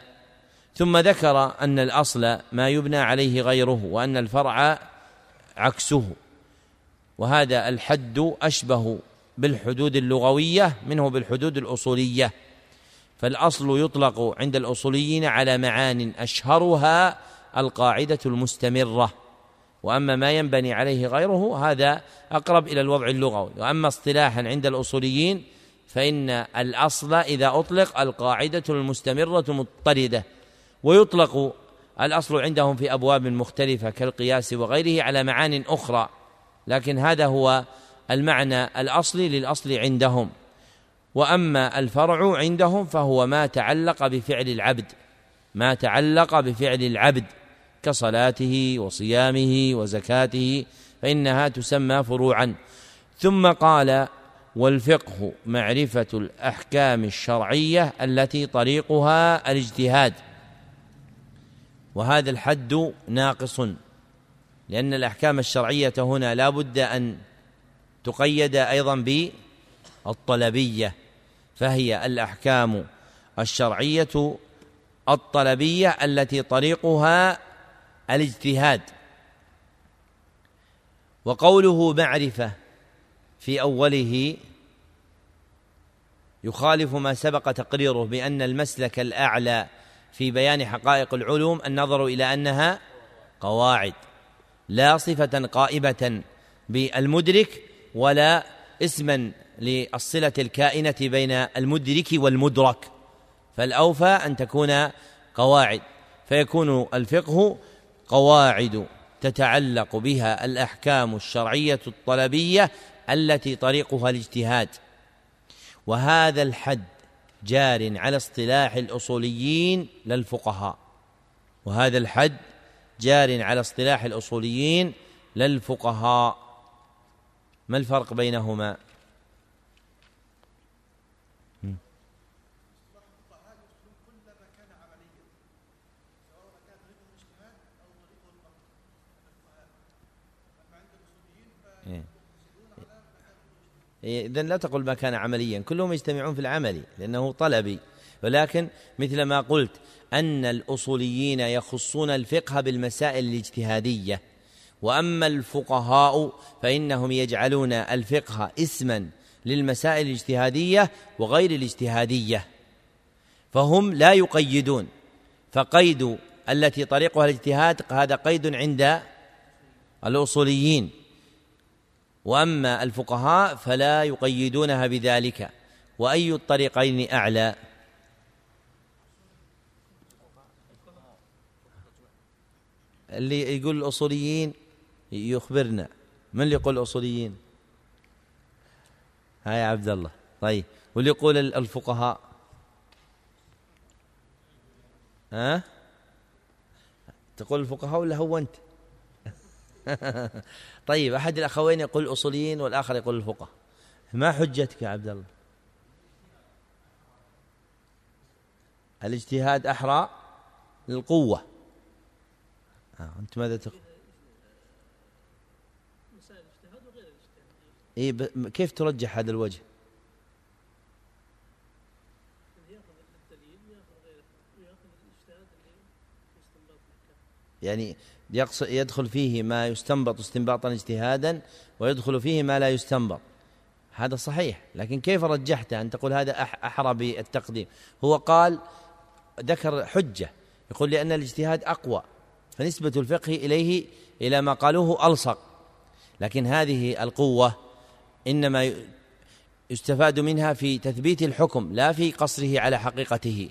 ثم ذكر أن الأصل ما يبنى عليه غيره وأن الفرع عكسه وهذا الحد أشبه بالحدود اللغوية منه بالحدود الأصولية. فالأصل يطلق عند الأصوليين على معان أشهرها القاعدة المستمرة. وأما ما ينبني عليه غيره هذا أقرب إلى الوضع اللغوي. وأما اصطلاحا عند الأصوليين فإن الأصل إذا أطلق القاعدة المستمرة مضطردة. ويطلق الأصل عندهم في أبواب مختلفة كالقياس وغيره على معان أخرى. لكن هذا هو المعنى الأصلي للأصل عندهم. وأما الفرع عندهم فهو ما تعلق بفعل العبد. ما تعلق بفعل العبد. كصلاته وصيامه وزكاته فإنها تسمى فروعا. ثم قال والفقه معرفة الأحكام الشرعية التي طريقها الاجتهاد. وهذا الحد ناقص لأن الأحكام الشرعية هنا لا بد أن تقيد أيضا بالطلبية فهي الأحكام الشرعية الطلبية التي طريقها الاجتهاد وقوله معرفة في أوله يخالف ما سبق تقريره بأن المسلك الأعلى في بيان حقائق العلوم النظر إلى أنها قواعد لا صفة قائبه بالمدرك ولا اسما للصلة الكائنة بين المدرك والمدرك فالأوفى أن تكون قواعد فيكون الفقه قواعد تتعلق بها الأحكام الشرعية الطلبية التي طريقها الاجتهاد. وهذا الحد جار على اصطلاح الأصوليين للفقهاء. وهذا الحد جار على اصطلاح الأصوليين للفقهاء. ما الفرق بينهما؟ إيه، إذن لا تقل ما كان عمليا. كلهم يجتمعون في العمل لأنه طلبي. ولكن مثل ما قلت أن الأصوليين يخصون الفقه بالمسائل الاجتهادية. وأما الفقهاء فإنهم يجعلون الفقه اسما للمسائل الاجتهادية وغير الاجتهادية. فهم لا يقيدون. فقيد التي طريقها الاجتهاد هذا قيد عند الأصوليين. وأما الفقهاء فلا يقيدونها بذلك وأي الطريقين أعلى؟ اللي يقول الأصوليين يخبرنا. من اللي يقول الأصوليين؟ ها يا عبد الله طيب واللي يقول الفقهاء؟ ها؟ تقول الفقهاء ولا هو أنت؟ طيب أحد الأخوين يقول الأصوليين والآخر يقول الفقهاء. ما حجتك يا عبد الله الاجتهاد أحرى للقوة. آه. أنت ماذا تقول إيه كيف ترجح هذا الوجه؟ يعني يدخل فيه ما يستنبط استنباطا اجتهادا ويدخل فيه ما لا يستنبط. هذا صحيح لكن كيف رجحت أن تقول هذا أحرى بالتقديم. هو قال ذكر حجة يقول لأن الاجتهاد أقوى فنسبة الفقه إليه إلى ما قالوه ألصق. لكن هذه القوة إنما يستفاد منها في تثبيت الحكم لا في قصره على حقيقته.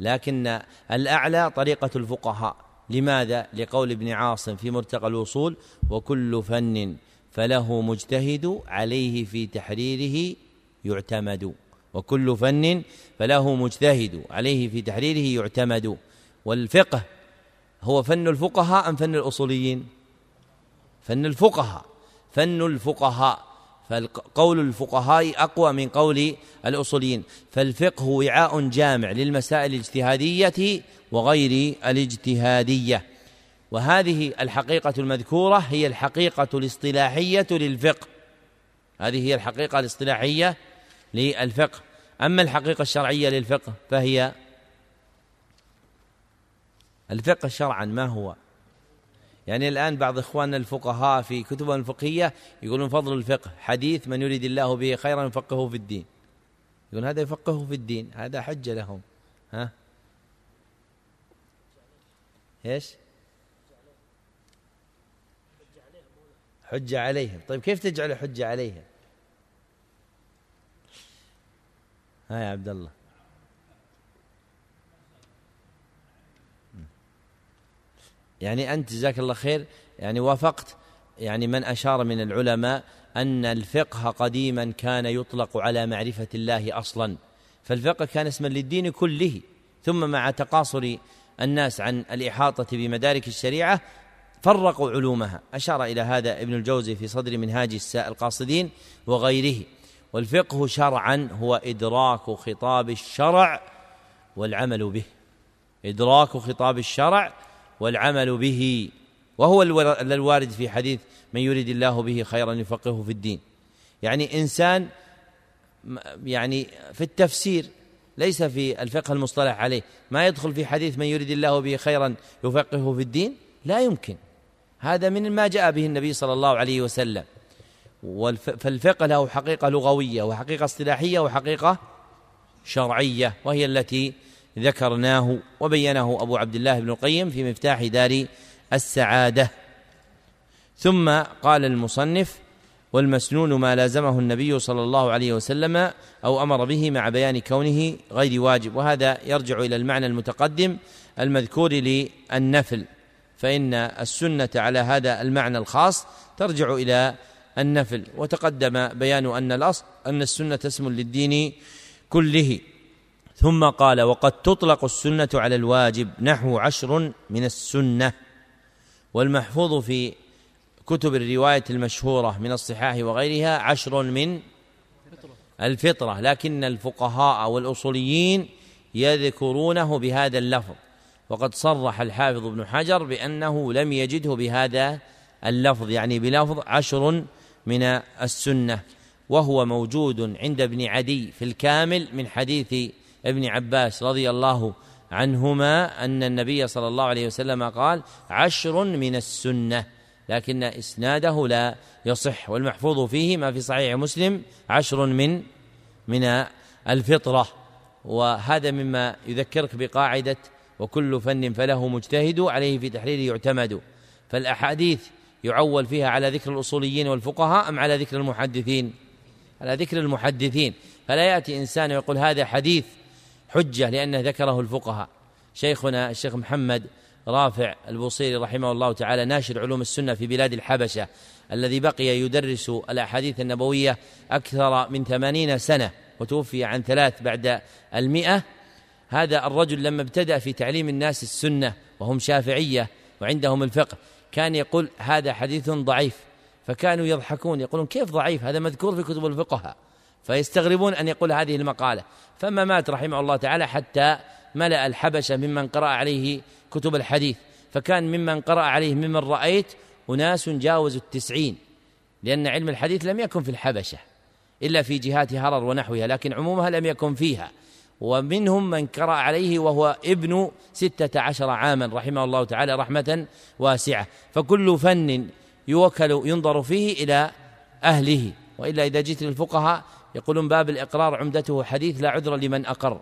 لكن الأعلى طريقة الفقهاء. لماذا؟ لقول ابن عاصم في مرتقى الوصول وكل فن فله مجتهد عليه في تحريره يعتمد. وكل فن فله مجتهد عليه في تحريره يعتمد. والفقه هو فن الفقهاء أم فن الأصوليين؟ فن الفقهاء. فن الفقهاء. فقول الفقهاء أقوى من قول الأصوليين. فالفقه وعاء جامع للمسائل الاجتهادية وغير الاجتهادية. وهذه الحقيقة المذكورة هي الحقيقة الاصطلاحية للفقه. هذه هي الحقيقة الاصطلاحية للفقه. أما الحقيقة الشرعية للفقه فهي الفقه شرعا ما هو؟ يعني الآن بعض إخواننا الفقهاء في كتبهم الفقهية يقولون فضل الفقه حديث من يريد الله به خيرا يفقهه في الدين. يقول هذا يفقهه في الدين هذا حجة لهم. ها؟ إيش؟ حجة عليهم. طيب كيف تجعل حجة عليهم؟ ها يا عبد الله. يعني أنت جزاك الله خير يعني وافقت يعني من أشار من العلماء أن الفقه قديما كان يطلق على معرفة الله أصلا. فالفقه كان اسما للدين كله ثم مع تقاصر الناس عن الإحاطة بمدارك الشريعة فرقوا علومها. أشار إلى هذا ابن الجوزي في صدر منهاج القاصدين وغيره. والفقه شرعا هو إدراك خطاب الشرع والعمل به. إدراك خطاب الشرع والعمل به. وهو الوارد في حديث من يريد الله به خيرا يفقهه في الدين. يعني إنسان يعني في التفسير ليس في الفقه المصطلح عليه. ما يدخل في حديث من يريد الله به خيرا يفقهه في الدين؟ لا يمكن. هذا من ما جاء به النبي صلى الله عليه وسلم. فالفقه له حقيقة لغوية وحقيقة اصطلاحية وحقيقة شرعية وهي التي ذكرناه وبينه أبو عبد الله بن القيم في مفتاح دار السعادة. ثم قال المصنف والمسنون ما لازمه النبي صلى الله عليه وسلم أو أمر به مع بيان كونه غير واجب. وهذا يرجع إلى المعنى المتقدم المذكور للنفل. فإن السنة على هذا المعنى الخاص ترجع إلى النفل. وتقدم بيان أن الأصل أن السنة اسم للدين كله. ثم قال وقد تطلق السنة على الواجب نحو عشر من السنة. والمحفوظ في كتب الرواية المشهورة من الصحاح وغيرها عشر من الفطرة لكن الفقهاء والأصوليين يذكرونه بهذا اللفظ. وقد صرح الحافظ ابن حجر بأنه لم يجده بهذا اللفظ يعني بلفظ عشر من السنة. وهو موجود عند ابن عدي في الكامل من حديث ابن عباس رضي الله عنهما أن النبي صلى الله عليه وسلم قال عشر من السنة لكن إسناده لا يصح والمحفوظ فيه ما في صحيح مسلم عشر من من الفطرة. وهذا مما يذكرك بقاعدة وكل فن فله مجتهد عليه في تحريره يعتمد. فالأحاديث يعول فيها على ذكر الأصوليين والفقهاء أم على ذكر المحدثين؟ على ذكر المحدثين. فلا يأتي إنسان ويقول هذا حديث حجة لأنه ذكره الفقهاء. شيخنا الشيخ محمد رافع البوصيري رحمه الله تعالى ناشر علوم السنة في بلاد الحبشة الذي بقي يدرس الأحاديث النبوية أكثر من ثمانين سنة وتوفي عن ثلاث بعد المئة. هذا الرجل لما ابتدأ في تعليم الناس السنة وهم شافعية وعندهم الفقه كان يقول هذا حديث ضعيف فكانوا يضحكون يقولون كيف ضعيف؟ هذا مذكور في كتب الفقهاء. فيستغربون أن يقول هذه المقالة. فما مات رحمه الله تعالى حتى ملأ الحبشة ممن قرأ عليه كتب الحديث. فكان ممن قرأ عليه ممن رأيت أناس جاوزوا التسعين لأن علم الحديث لم يكن في الحبشة إلا في جهات هرر ونحوها لكن عمومها لم يكن فيها. ومنهم من قرأ عليه وهو ابن ستة عشر عاما رحمه الله تعالى رحمة واسعة. فكل فن يوكل ينظر فيه إلى أهله وإلا إذا جئت للفقهاء يقولون باب الإقرار عمدته حديث لا عذر لمن أقر.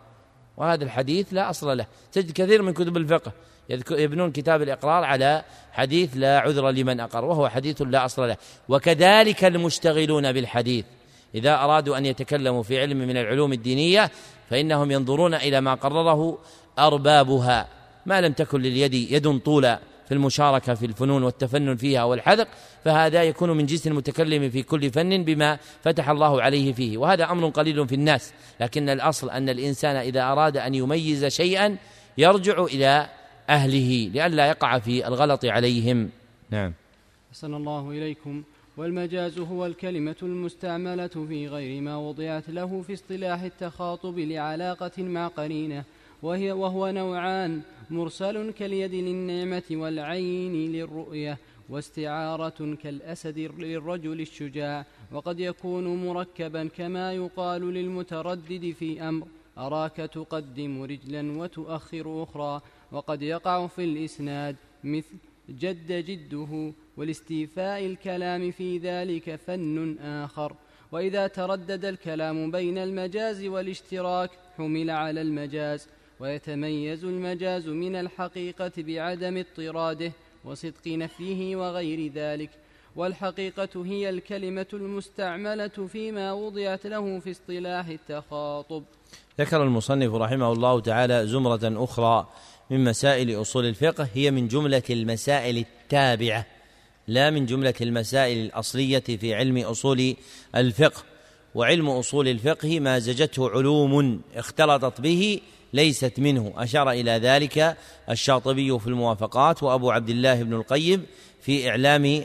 وهذا الحديث لا أصل له. تجد كثير من كتب الفقه يبنون كتاب الإقرار على حديث لا عذر لمن أقر وهو حديث لا أصل له. وكذلك المشتغلون بالحديث. إذا أرادوا أن يتكلموا في علم من العلوم الدينية فإنهم ينظرون إلى ما قرره أربابها. ما لم تكن لليد يد طولى في المشاركة في الفنون والتفنن فيها والحذق فهذا يكون من جنس المتكلم في كل فن بما فتح الله عليه فيه. وهذا أمر قليل في الناس لكن الأصل أن الإنسان إذا أراد أن يميز شيئا يرجع إلى أهله لئلا يقع في الغلط عليهم. نعم. أحسن الله إليكم. والمجاز هو الكلمة المستعملة في غير ما وضعت له في اصطلاح التخاطب لعلاقة مع قرينة وهي وهو نوعان. مرسل كاليد للنعمة والعين للرؤية واستعارة كالأسد للرجل الشجاع وقد يكون مركبا كما يقال للمتردد في أمر. أراك تقدم رجلا وتؤخر أخرى وقد يقع في الإسناد مثل جد جده ولاستيفاء الكلام في ذلك فن آخر. وإذا تردد الكلام بين المجاز والاشتراك حمل على المجاز. ويتميز المجاز من الحقيقة بعدم اضطراده وصدق نفيه وغير ذلك والحقيقة هي الكلمة المستعملة فيما وضعت له في اصطلاح التخاطب. ذكر المصنف رحمه الله تعالى زمرة أخرى من مسائل أصول الفقه هي من جملة المسائل التابعة لا من جملة المسائل الأصلية في علم أصول الفقه. وعلم أصول الفقه ما زجته علوم اختلطت به ليست منه. أشار إلى ذلك الشاطبي في الموافقات وأبو عبد الله بن القيم في إعلام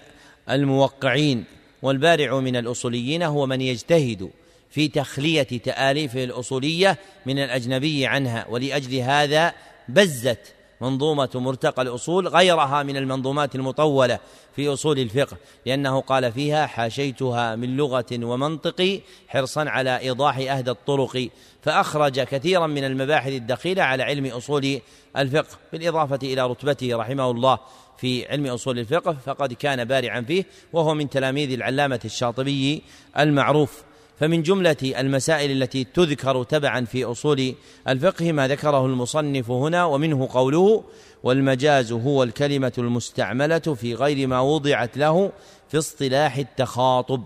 الموقعين. والبارع من الأصوليين هو من يجتهد في تخلية تآليفه الأصولية من الأجنبي عنها ولأجل هذا بزت منظومة مرتقى الأصول غيرها من المنظومات المطولة في أصول الفقه لأنه قال فيها حاشيتها من لغة ومنطق حرصا على إيضاح أهدى الطرق فأخرج كثيرا من المباحث الدخيلة على علم أصول الفقه بالإضافة إلى رتبته رحمه الله في علم أصول الفقه فقد كان بارعا فيه وهو من تلاميذ العلامة الشاطبي المعروف. فمن جملة المسائل التي تذكر تبعا في أصول الفقه ما ذكره المصنف هنا ومنه قوله والمجاز هو الكلمة المستعملة في غير ما وضعت له في اصطلاح التخاطب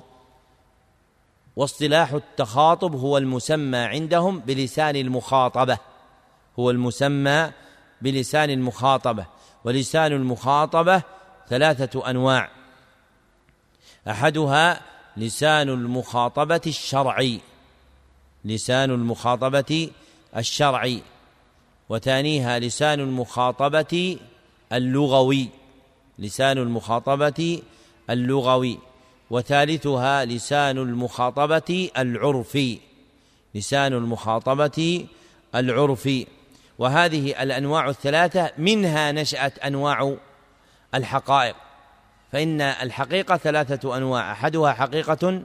واصطلاح التخاطب هو المسمى عندهم بلسان المخاطبة. هو المسمى بلسان المخاطبة. ولسان المخاطبة ثلاثة أنواع. أحدها لسان المخاطبة الشرعي. لسان المخاطبة الشرعي. وثانيها لسان المخاطبة اللغوي. لسان المخاطبة اللغوي. وثالثها لسان المخاطبة العرفي. لسان المخاطبة العرفي. وهذه الأنواع الثلاثة منها نشأت أنواع الحقائق. فإن الحقيقة ثلاثة أنواع. أحدها حقيقة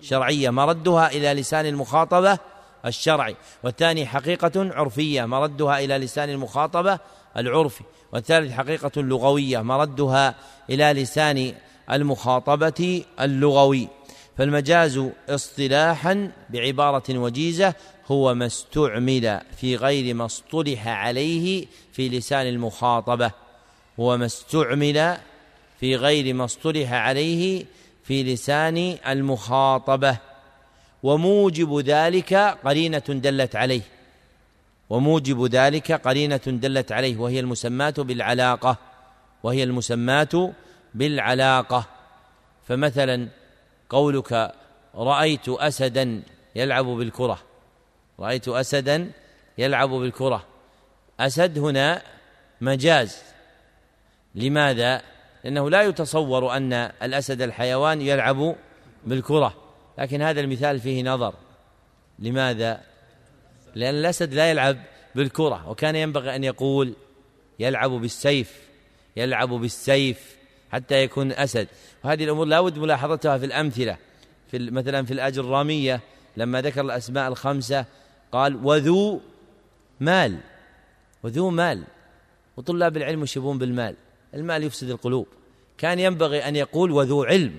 شرعية مردها إلى لسان المخاطبة الشرعي. والثاني حقيقة عرفية مردها إلى لسان المخاطبة العرفي. والثالث حقيقة لغوية مردها إلى لسان المخاطبة اللغوي فالمجاز اصطلاحا بعبارة وجيزة هو ما استعمل في غير ما اصطلح عليه في لسان المخاطبة هو ما استعمل في غير ما اصطلح عليه في لسان المخاطبة وموجب ذلك قرينة دلت عليه وموجب ذلك قرينة دلت عليه وهي المسماة بالعلاقة وهي المسماة بالعلاقة. فمثلا قولك رأيت أسدا يلعب بالكرة. رأيت أسدا يلعب بالكرة. أسد هنا مجاز. لماذا؟ لأنه لا يتصور أن الأسد الحيوان يلعب بالكرة. لكن هذا المثال فيه نظر. لماذا؟ لأن الأسد لا يلعب بالكرة. وكان ينبغي أن يقول يلعب بالسيف يلعب بالسيف. حتى يكون أسد. وهذه الأمور لا بد ملاحظتها في الأمثلة. في مثلا في الأجر الرامية لما ذكر الأسماء الخمسة قال وذو مال. وذو مال. وطلاب العلم يشبون بالمال. المال يفسد القلوب. كان ينبغي أن يقول وذو علم.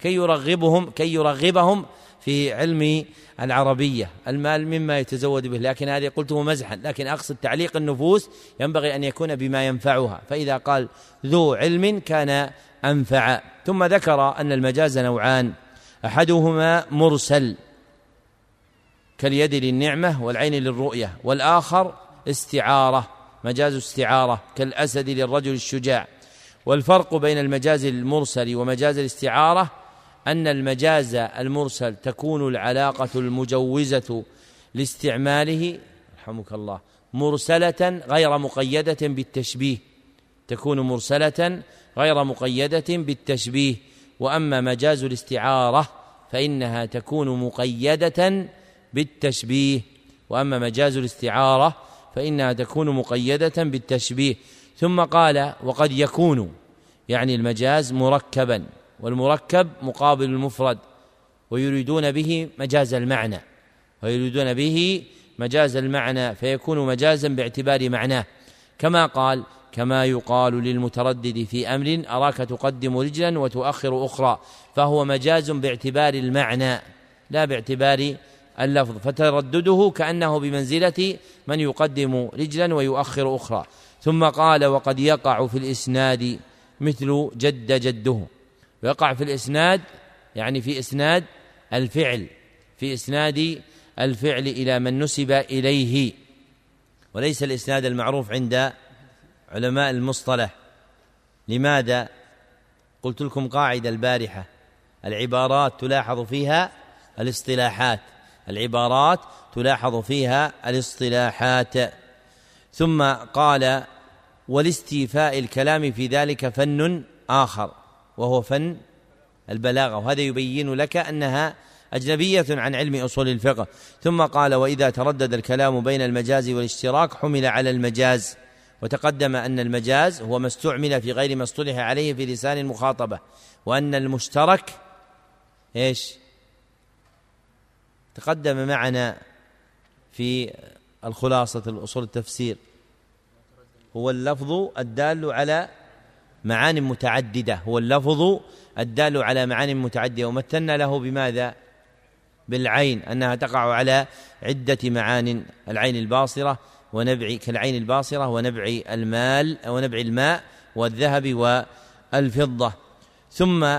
كي يرغبهم كي يرغبهم في علم العربية. المال مما يتزود به. لكن هذه قلته مزحا. لكن أقصد تعليق النفوس ينبغي أن يكون بما ينفعها. فإذا قال ذو علم كان أنفع. ثم ذكر أن المجاز نوعان. أحدهما مرسل كاليد للنعمة والعين للرؤية. والآخر استعارة مجاز استعارة كالأسد للرجل الشجاع. والفرق بين المجاز المرسل ومجاز الاستعارة أن المجاز المرسل تكون العلاقة المجوزة لاستعماله رحمك الله مرسلة غير مقيدة بالتشبيه تكون مرسلة غير مقيدة بالتشبيه. وأما مجاز الاستعارة فإنها تكون مقيدة بالتشبيه. وأما مجاز الاستعارة فإنها تكون مقيدة بالتشبيه. ثم قال وقد يكون يعني المجاز مركبا. والمركب مقابل المفرد ويريدون به مجاز المعنى. ويريدون به مجاز المعنى فيكون مجازا باعتبار معناه. كما قال كما يقال للمتردد في أمر أراك تقدم رجلا وتؤخر أخرى فهو مجاز باعتبار المعنى لا باعتبار اللفظ. فتردده كأنه بمنزلة من يقدم رجلا ويؤخر أخرى. ثم قال وقد يقع في الإسناد مثل جد جده. ويقع في الإسناد يعني في إسناد الفعل في إسناد الفعل إلى من نسب إليه. وليس الإسناد المعروف عند علماء المصطلح. لماذا؟ قلت لكم قاعدة البارحة. العبارات تلاحظ فيها الاصطلاحات. العبارات تلاحظ فيها الاصطلاحات. ثم قال ولاستيفاء الكلام في ذلك فن آخر. وهو فن البلاغة وهذا يبين لك أنها أجنبية عن علم أصول الفقه. ثم قال وإذا تردد الكلام بين المجاز والاشتراك حمل على المجاز وتقدم أن المجاز هو ما استعمل في غير ما اصطلح عليه في لسان المخاطبة وأن المشترك إيش؟ تقدم معنا في الخلاصة الأصول التفسير. هو اللفظ الدال على معان متعددة. هو اللفظ الدال على معان متعددة. ومثلنا له بماذا؟ بالعين أنها تقع على عدة معان العين الباصرة ونبع كالعين الباصرة ونبع المال ونبع الماء والذهب والفضة. ثم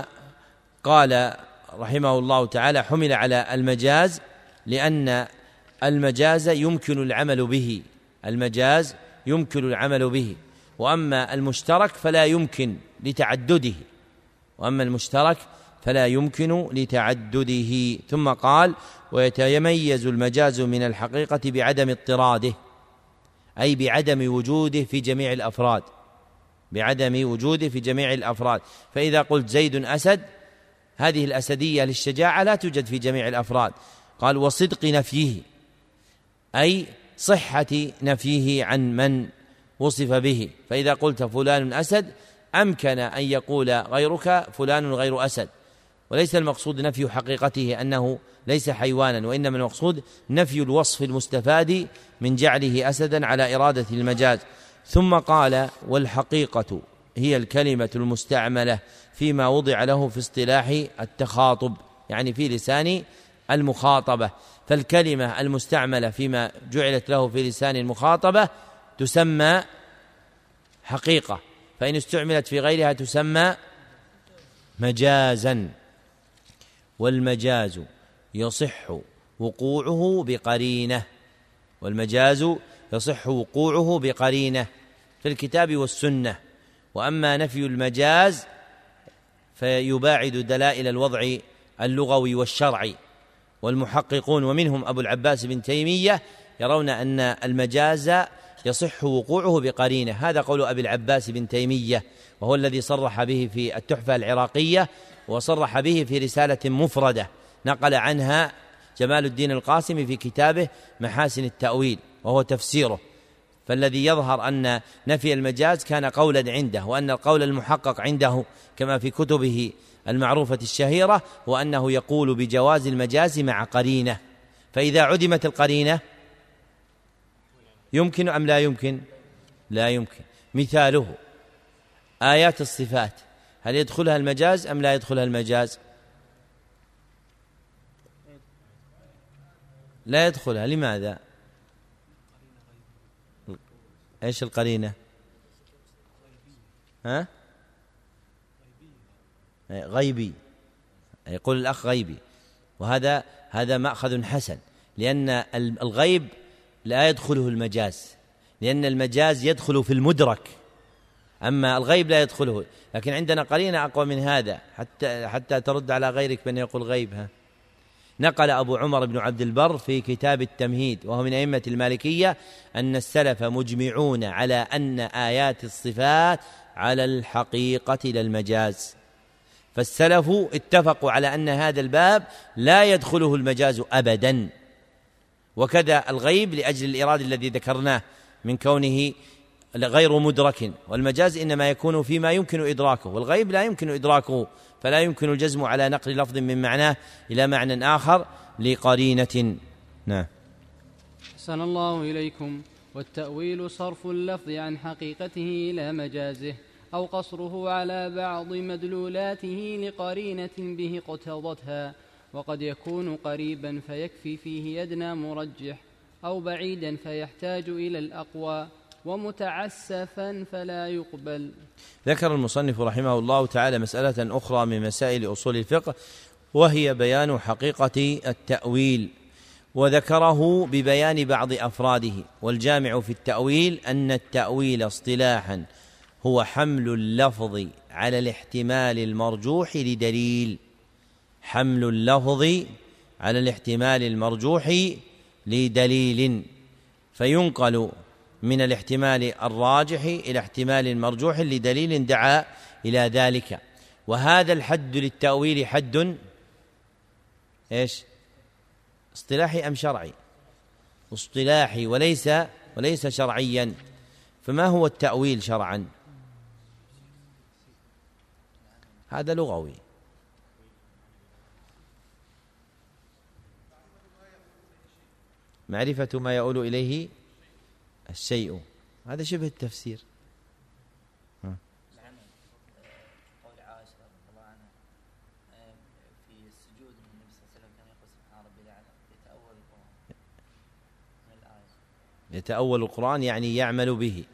قال رحمه الله تعالى حمل على المجاز لأن المجاز يمكن العمل به. المجاز يمكن العمل به. وأما المشترك فلا يمكن لتعدده. وأما المشترك فلا يمكن لتعدده. ثم قال ويتميز المجاز من الحقيقة بعدم اضطراده أي بعدم وجوده في جميع الأفراد. بعدم وجوده في جميع الأفراد. فإذا قلت زيد أسد هذه الأسدية للشجاعة لا توجد في جميع الأفراد. قال وصدق نفيه أي صحة نفيه عن من وصف به. فإذا قلت فلان أسد أمكن أن يقول غيرك فلان غير أسد. وليس المقصود نفي حقيقته أنه ليس حيوانا وإنما المقصود نفي الوصف المستفاد من جعله أسدا على إرادة المجاز. ثم قال والحقيقة هي الكلمة المستعملة فيما وضع له في اصطلاح التخاطب يعني في لسان المخاطبة. فالكلمة المستعملة فيما جعلت له في لسان المخاطبة تسمى حقيقة فإن استعملت في غيرها تسمى مجازا. والمجاز يصح وقوعه بقرينة. والمجاز يصح وقوعه بقرينة في الكتاب والسنة. وأما نفي المجاز فيباعد دلائل الوضع اللغوي والشرعي. والمحققون ومنهم أبو العباس بن تيمية يرون أن المجاز يصح وقوعه بقرينه. هذا قول أبي العباس بن تيمية وهو الذي صرح به في التحفة العراقية وصرح به في رسالة مفردة. نقل عنها جمال الدين القاسم في كتابه محاسن التأويل وهو تفسيره. فالذي يظهر أن نفي المجاز كان قولا عنده وأن القول المحقق عنده كما في كتبه المعروفة الشهيرة هو انه يقول بجواز المجاز مع قرينة. فإذا عدمت القرينة يمكن أم لا يمكن؟ لا يمكن. مثاله آيات الصفات هل يدخلها المجاز أم لا يدخلها المجاز؟ لا يدخلها لماذا؟ إيش القرينة؟ ها؟ غيبي. يقول الأخ غيبي. وهذا هذا مأخذ حسن لأن الغيب لا يدخله المجاز لأن المجاز يدخل في المدرك. أما الغيب لا يدخله. لكن عندنا قرينة أقوى من هذا حتى حتى ترد على غيرك بان يقول غيب ها. نقل أبو عمر بن عبد البر في كتاب التمهيد وهو من أئمة المالكية أن السلف مجمعون على أن آيات الصفات على الحقيقة لا المجاز. فالسلف اتفقوا على أن هذا الباب لا يدخله المجاز أبدا. وكذا الغيب لأجل الإراد الذي ذكرناه من كونه غير مدرك. والمجاز إنما يكون فيما يمكن إدراكه والغيب لا يمكن إدراكه فلا يمكن الجزم على نقل لفظ من معناه إلى معنى آخر لقرينة. نعم. أحسن الله إليكم. والتأويل صرف اللفظ عن حقيقته إلى مجازه أو قصره على بعض مدلولاته لقرينة به اقتضتها. وقد يكون قريبا فيكفي فيه أدنى مرجح أو بعيدا فيحتاج إلى الأقوى ومتعسفا فلا يقبل. ذكر المصنف رحمه الله تعالى مسألة أخرى من مسائل أصول الفقه وهي بيان حقيقة التأويل وذكره ببيان بعض أفراده والجامع في التأويل أن التأويل اصطلاحا هو حمل اللفظ على الاحتمال المرجوح لدليل. حمل اللفظ على الاحتمال المرجوح لدليل فينقل من الاحتمال الراجح إلى احتمال مرجوح لدليل دعا إلى ذلك. وهذا الحد للتأويل حد إيش؟ اصطلاحي أم شرعي؟ اصطلاحي وليس وليس شرعيا. فما هو التأويل شرعا؟ هذا لغوي. معرفة ما يؤول إليه الشيء. هذا شبه التفسير. يتأول القرآن يعني يعمل به.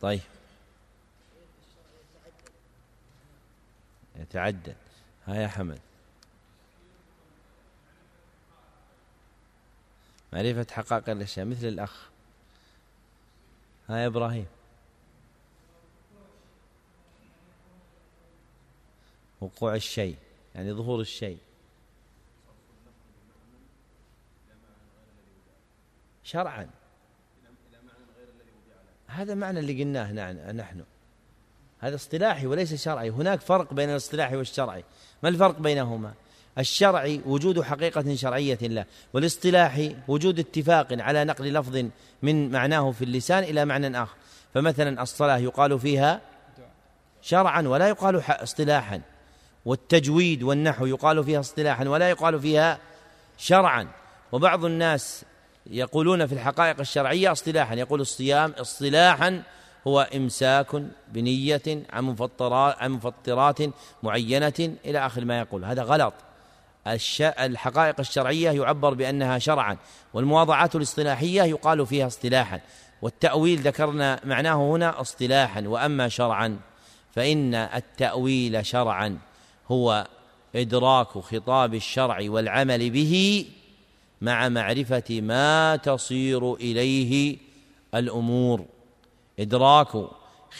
طيب. يتعدد. ها يا حمد. معرفة حقائق الأشياء مثل الأخ. ها يا إبراهيم. وقوع الشيء يعني ظهور الشيء. شرعا. هذا معنى اللي قلناه نحن. هذا اصطلاحي وليس شرعي. هناك فرق بين الاصطلاحي والشرعي. ما الفرق بينهما؟ الشرعي وجود حقيقة شرعية له والاصطلاحي وجود اتفاق على نقل لفظ من معناه في اللسان إلى معنى آخر. فمثلا الصلاة يقال فيها شرعا ولا يقال اصطلاحا والتجويد والنحو يقال فيها اصطلاحا ولا يقال فيها شرعا. وبعض الناس يقولون في الحقائق الشرعية اصطلاحا يقول الصيام اصطلاحا هو إمساك بنية عن مفطرات معينة إلى آخر ما يقول. هذا غلط. الحقائق الشرعية يعبر بأنها شرعا والمواضعات الاصطلاحية يقال فيها اصطلاحا والتأويل ذكرنا معناه هنا اصطلاحا وأما شرعا فإن التأويل شرعا هو إدراك خطاب الشرع والعمل به مع معرفة ما تصير إليه الأمور إدراك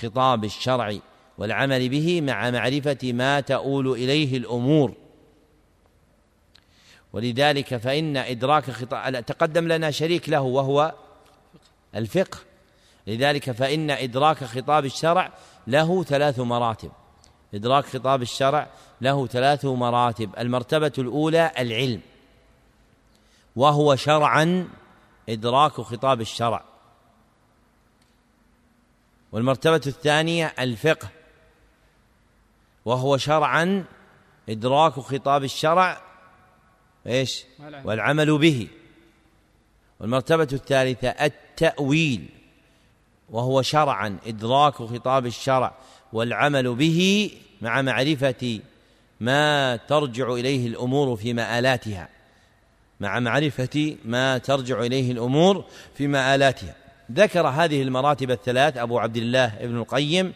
خطاب الشرع والعمل به مع معرفة ما تؤول إليه الأمور. ولذلك فإن إدراك خطاب تقدم لنا شريك له وهو الفقه. لذلك فإن إدراك خطاب الشرع له ثلاث مراتب. إدراك خطاب الشرع له ثلاث مراتب. المرتبة الأولى العلم وهو شرعا إدراك خطاب الشرع. والمرتبة الثانية الفقه وهو شرعا إدراك خطاب الشرع إيش؟ والعمل به. والمرتبة الثالثة التأويل وهو شرعا إدراك خطاب الشرع والعمل به مع معرفة ما ترجع إليه الأمور في مآلاتها. مع معرفة ما ترجع إليه الأمور في مآلاتها. ذكر هذه المراتب الثلاث أبو عبد الله ابن القيم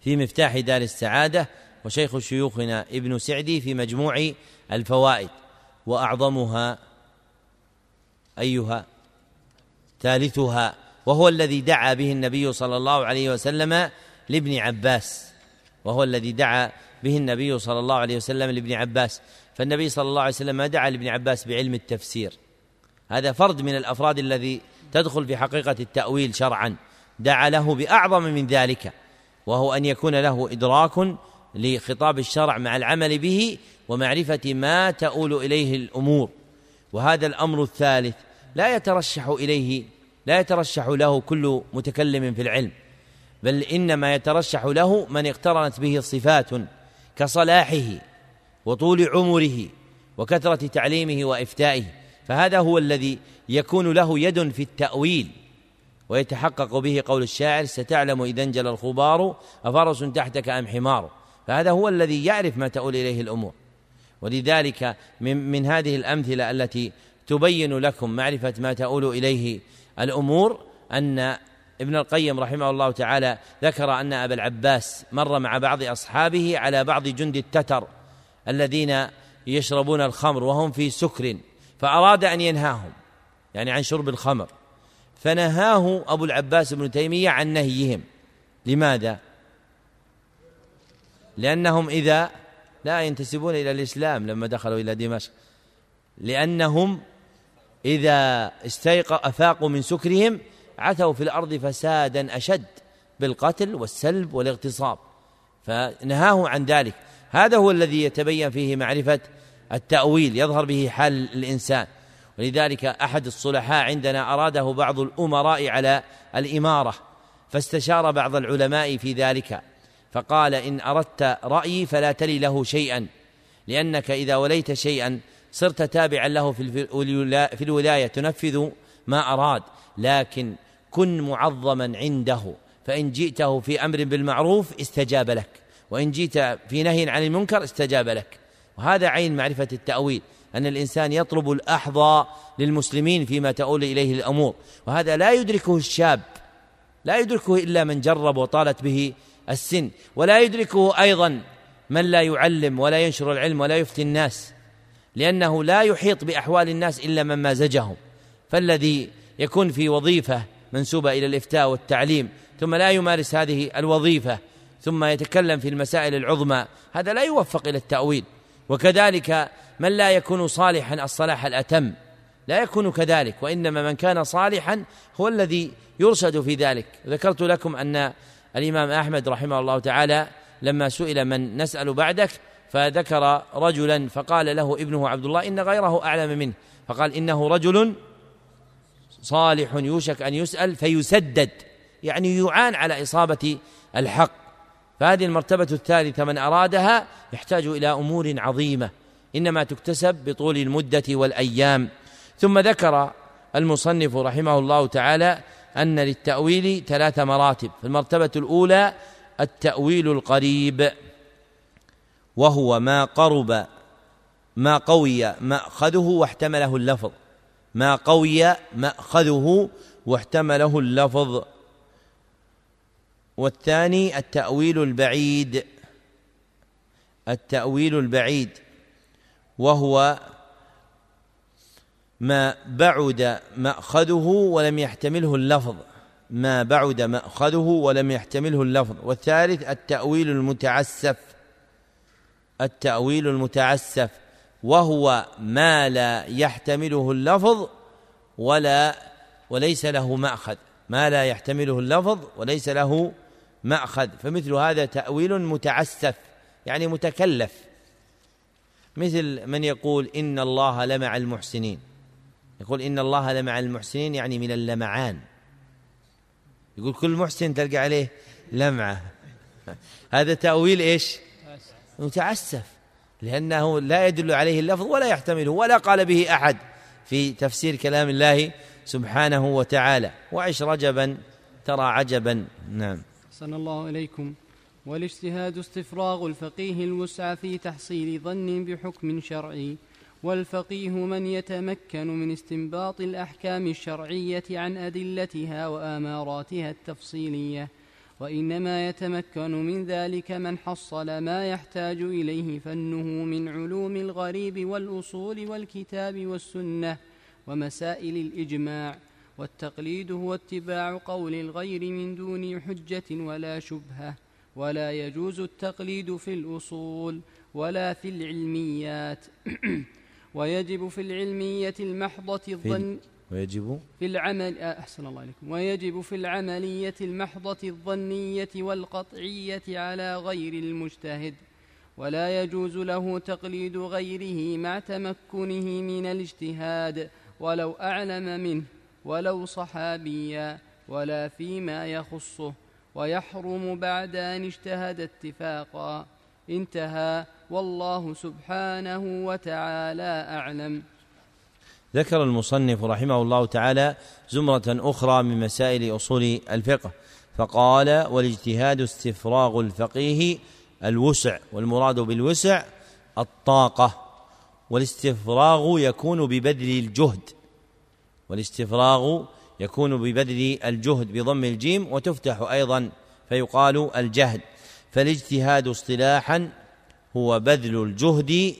في مفتاح دار السعادة وشيخ شيوخنا ابن سعدي في مجموع الفوائد. وأعظمها أيها ثالثها وهو الذي دعا به النبي صلى الله عليه وسلم لابن عباس وهو الذي دعا به النبي صلى الله عليه وسلم لابن عباس. فالنبي صلى الله عليه وسلم ما دعا لابن عباس بعلم التفسير. هذا فرد من الأفراد الذي تدخل في حقيقة التأويل شرعا. دعا له بأعظم من ذلك وهو أن يكون له إدراك لخطاب الشرع مع العمل به ومعرفة ما تؤول إليه الأمور. وهذا الأمر الثالث لا يترشح إليه لا يترشح له كل متكلم في العلم بل إنما يترشح له من اقترنت به صفات كصلاحه وطول عمره وكثرة تعليمه وإفتائه. فهذا هو الذي يكون له يد في التأويل ويتحقق به قول الشاعر ستعلم إذا انجلى الخبار أفرس تحتك أم حمار فهذا هو الذي يعرف ما تؤول إليه الأمور. ولذلك من, من هذه الأمثلة التي تبين لكم معرفة ما تؤول إليه الأمور أن ابن القيم رحمه الله تعالى ذكر أن أبا العباس مر مع بعض أصحابه على بعض جند التتر الذين يشربون الخمر وهم في سكر فأراد أن ينهاهم يعني عن شرب الخمر. فنهاه أبو العباس بن تيمية عن نهيهم. لماذا؟ لأنهم إذا لا ينتسبون إلى الإسلام لما دخلوا إلى دمشق. لأنهم إذا استيقظ أفاقوا من سكرهم عثوا في الأرض فسادا أشد بالقتل والسلب والاغتصاب. فنهاه عن ذلك. هذا هو الذي يتبين فيه معرفة التأويل يظهر به حال الإنسان. ولذلك أحد الصلحاء عندنا أراده بعض الأمراء على الإمارة فاستشار بعض العلماء في ذلك. فقال إن أردت رأيي فلا تلي له شيئا لأنك إذا وليت شيئا صرت تابعا له في الولاية تنفذ ما أراد لكن كن معظما عنده فإن جئته في أمر بالمعروف استجاب لك وإن جئت في نهي عن المنكر استجاب لك. وهذا عين معرفة التأويل أن الإنسان يطلب الأحظى للمسلمين فيما تؤول إليه الأمور. وهذا لا يدركه الشاب لا يدركه إلا من جرب وطالت به السن. ولا يدركه أيضا من لا يعلم ولا ينشر العلم ولا يفتي الناس لأنه لا يحيط بأحوال الناس إلا من مازجهم. فالذي يكون في وظيفة منسوبة إلى الإفتاء والتعليم ثم لا يمارس هذه الوظيفة ثم يتكلم في المسائل العظمى هذا لا يوفق إلى التأويل. وكذلك من لا يكون صالحا الصلاح الأتم. لا يكون كذلك وإنما من كان صالحا هو الذي يرشد في ذلك. ذكرت لكم أن الإمام أحمد رحمه الله تعالى لما سئل من نسأل بعدك فذكر رجلا فقال له ابنه عبد الله إن غيره أعلم منه فقال إنه رجل صالح يوشك أن يسأل فيسدد يعني يعان على إصابة الحق. فهذه المرتبة الثالثة من أرادها يحتاج إلى أمور عظيمة إنما تكتسب بطول المدة والأيام. ثم ذكر المصنف رحمه الله تعالى أن للتأويل ثلاث مراتب. المرتبة الأولى التأويل القريب وهو ما قرب ما قوي مأخذه واحتمله اللفظ. ما قوي مأخذه واحتمله اللفظ. والثاني التأويل البعيد التأويل البعيد وهو ما بعد مأخذه ولم يحتمله اللفظ. ما بعد مأخذه ولم يحتمله اللفظ. والثالث التأويل المتعسف. التأويل المتعسف. وهو ما لا يحتمله اللفظ ولا وليس له مأخذ. ما لا يحتمله اللفظ وليس له مأخذ. فمثل هذا تأويل متعسف يعني متكلف. مثل من يقول إن الله لمع المحسنين. يقول إن الله لمع المحسنين يعني من اللمعان. يقول كل محسن تلقى عليه لمعة. هذا تأويل إيش؟ متعسف. لأنه لا يدل عليه اللفظ ولا يحتمله ولا قال به أحد في تفسير كلام الله سبحانه وتعالى. وعش رجبا ترى عجبا. نعم. أحسن الله إليكم. والاجتهاد استفراغ الفقيه الوسع في تحصيل ظن بحكم شرعي. والفقيه من يتمكن من استنباط الأحكام الشرعية عن أدلتها وآماراتها التفصيلية وإنما يتمكن من ذلك من حصل ما يحتاج إليه فنه من علوم الغريب والأصول والكتاب والسنة ومسائل الإجماع والتقليد هو اتباع قول الغير من دون حجة ولا شبهة ولا يجوز التقليد في الأصول ولا في العلميات. ويجب في العلمية المحضة الظن ويجب. في العمل آه، أحسن الله عليكم. ويجب في العملية المحضة الظنية والقطعية على غير المجتهد ولا يجوز له تقليد غيره مع تمكنه من الاجتهاد ولو أعلم منه ولو صحابيا ولا فيما يخصه ويحرم بعد أن اجتهد اتفاقا. انتهى والله سبحانه وتعالى أعلم. ذكر المصنف رحمه الله تعالى زمرة أخرى من مسائل أصول الفقه فقال والاجتهاد استفراغ الفقيه الوسع والمراد بالوسع الطاقة والاستفراغ يكون ببذل الجهد والاستفراغ يكون ببذل الجهد بضم الجيم وتفتح أيضا فيقال الجهد فالاجتهاد اصطلاحا هو بذل الجهد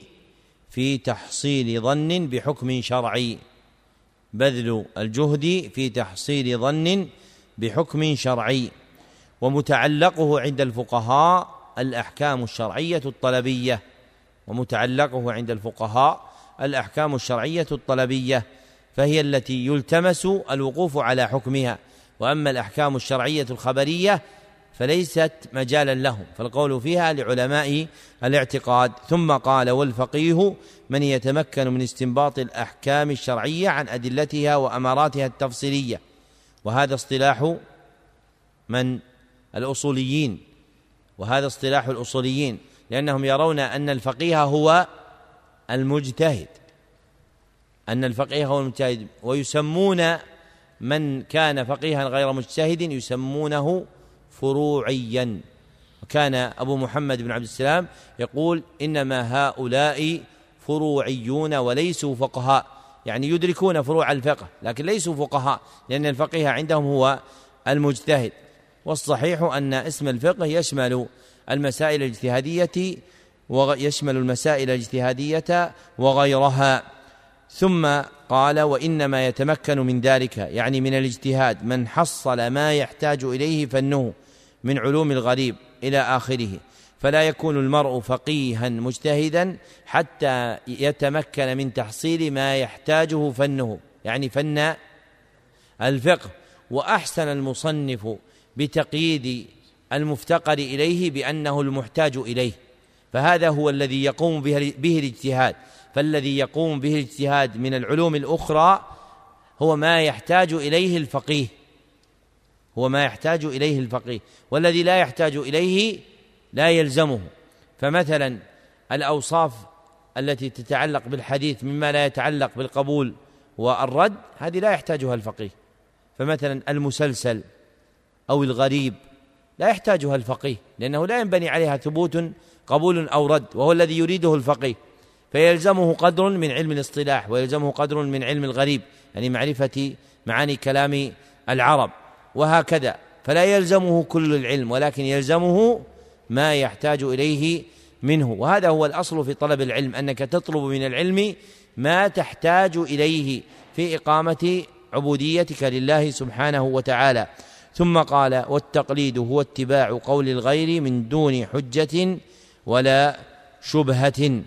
في تحصيل ظن بحكم شرعي. بذل الجهد في تحصيل ظن بحكم شرعي. ومتعلقه عند الفقهاء الأحكام الشرعية الطلبية. ومتعلقه عند الفقهاء الأحكام الشرعية الطلبية. فهي التي يلتمس الوقوف على حكمها. وأما الأحكام الشرعية الخبرية فليست مجالا لهم. فالقول فيها لعلماء الاعتقاد. ثم قال والفقيه من يتمكن من استنباط الأحكام الشرعية عن أدلتها وأماراتها التفصيلية. وهذا اصطلاح من؟ الأصوليين. وهذا اصطلاح الأصوليين. لأنهم يرون أن الفقيه هو المجتهد. أن الفقيه هو المجتهد. ويسمون من كان فقيها غير مجتهد يسمونه فروعيا. وكان أبو محمد بن عبد السلام يقول إنما هؤلاء فروعيون وليسوا فقهاء. يعني يدركون فروع الفقه لكن ليسوا فقهاء لأن الفقيه عندهم هو المجتهد. والصحيح أن اسم الفقه يشمل المسائل الاجتهادية ويشمل المسائل الاجتهادية وغيرها. ثم قال وإنما يتمكن من ذلك يعني من الاجتهاد. من حصل ما يحتاج إليه فنه. من علوم الغريب إلى آخره. فلا يكون المرء فقيها مجتهدا حتى يتمكن من تحصيل ما يحتاجه فنه. يعني فن الفقه. وأحسن المصنف بتقييد المفتقر إليه بأنه المحتاج إليه. فهذا هو الذي يقوم به الاجتهاد. فالذي يقوم به الاجتهاد من العلوم الأخرى هو ما يحتاج إليه الفقيه. هو ما يحتاج إليه الفقيه والذي لا يحتاج إليه لا يلزمه. فمثلا الأوصاف التي تتعلق بالحديث مما لا يتعلق بالقبول والرد هذه لا يحتاجها الفقيه. فمثلا المسلسل أو الغريب لا يحتاجها الفقيه لأنه لا ينبني عليها ثبوت قبول أو رد وهو الذي يريده الفقيه. فيلزمه قدر من علم الاصطلاح ويلزمه قدر من علم الغريب يعني معرفة معاني كلام العرب. وهكذا. فلا يلزمه كل العلم ولكن يلزمه ما يحتاج إليه منه. وهذا هو الأصل في طلب العلم أنك تطلب من العلم ما تحتاج إليه في إقامة عبوديتك لله سبحانه وتعالى. ثم قال والتقليد هو اتباع قول الغير من دون حجة ولا شبهة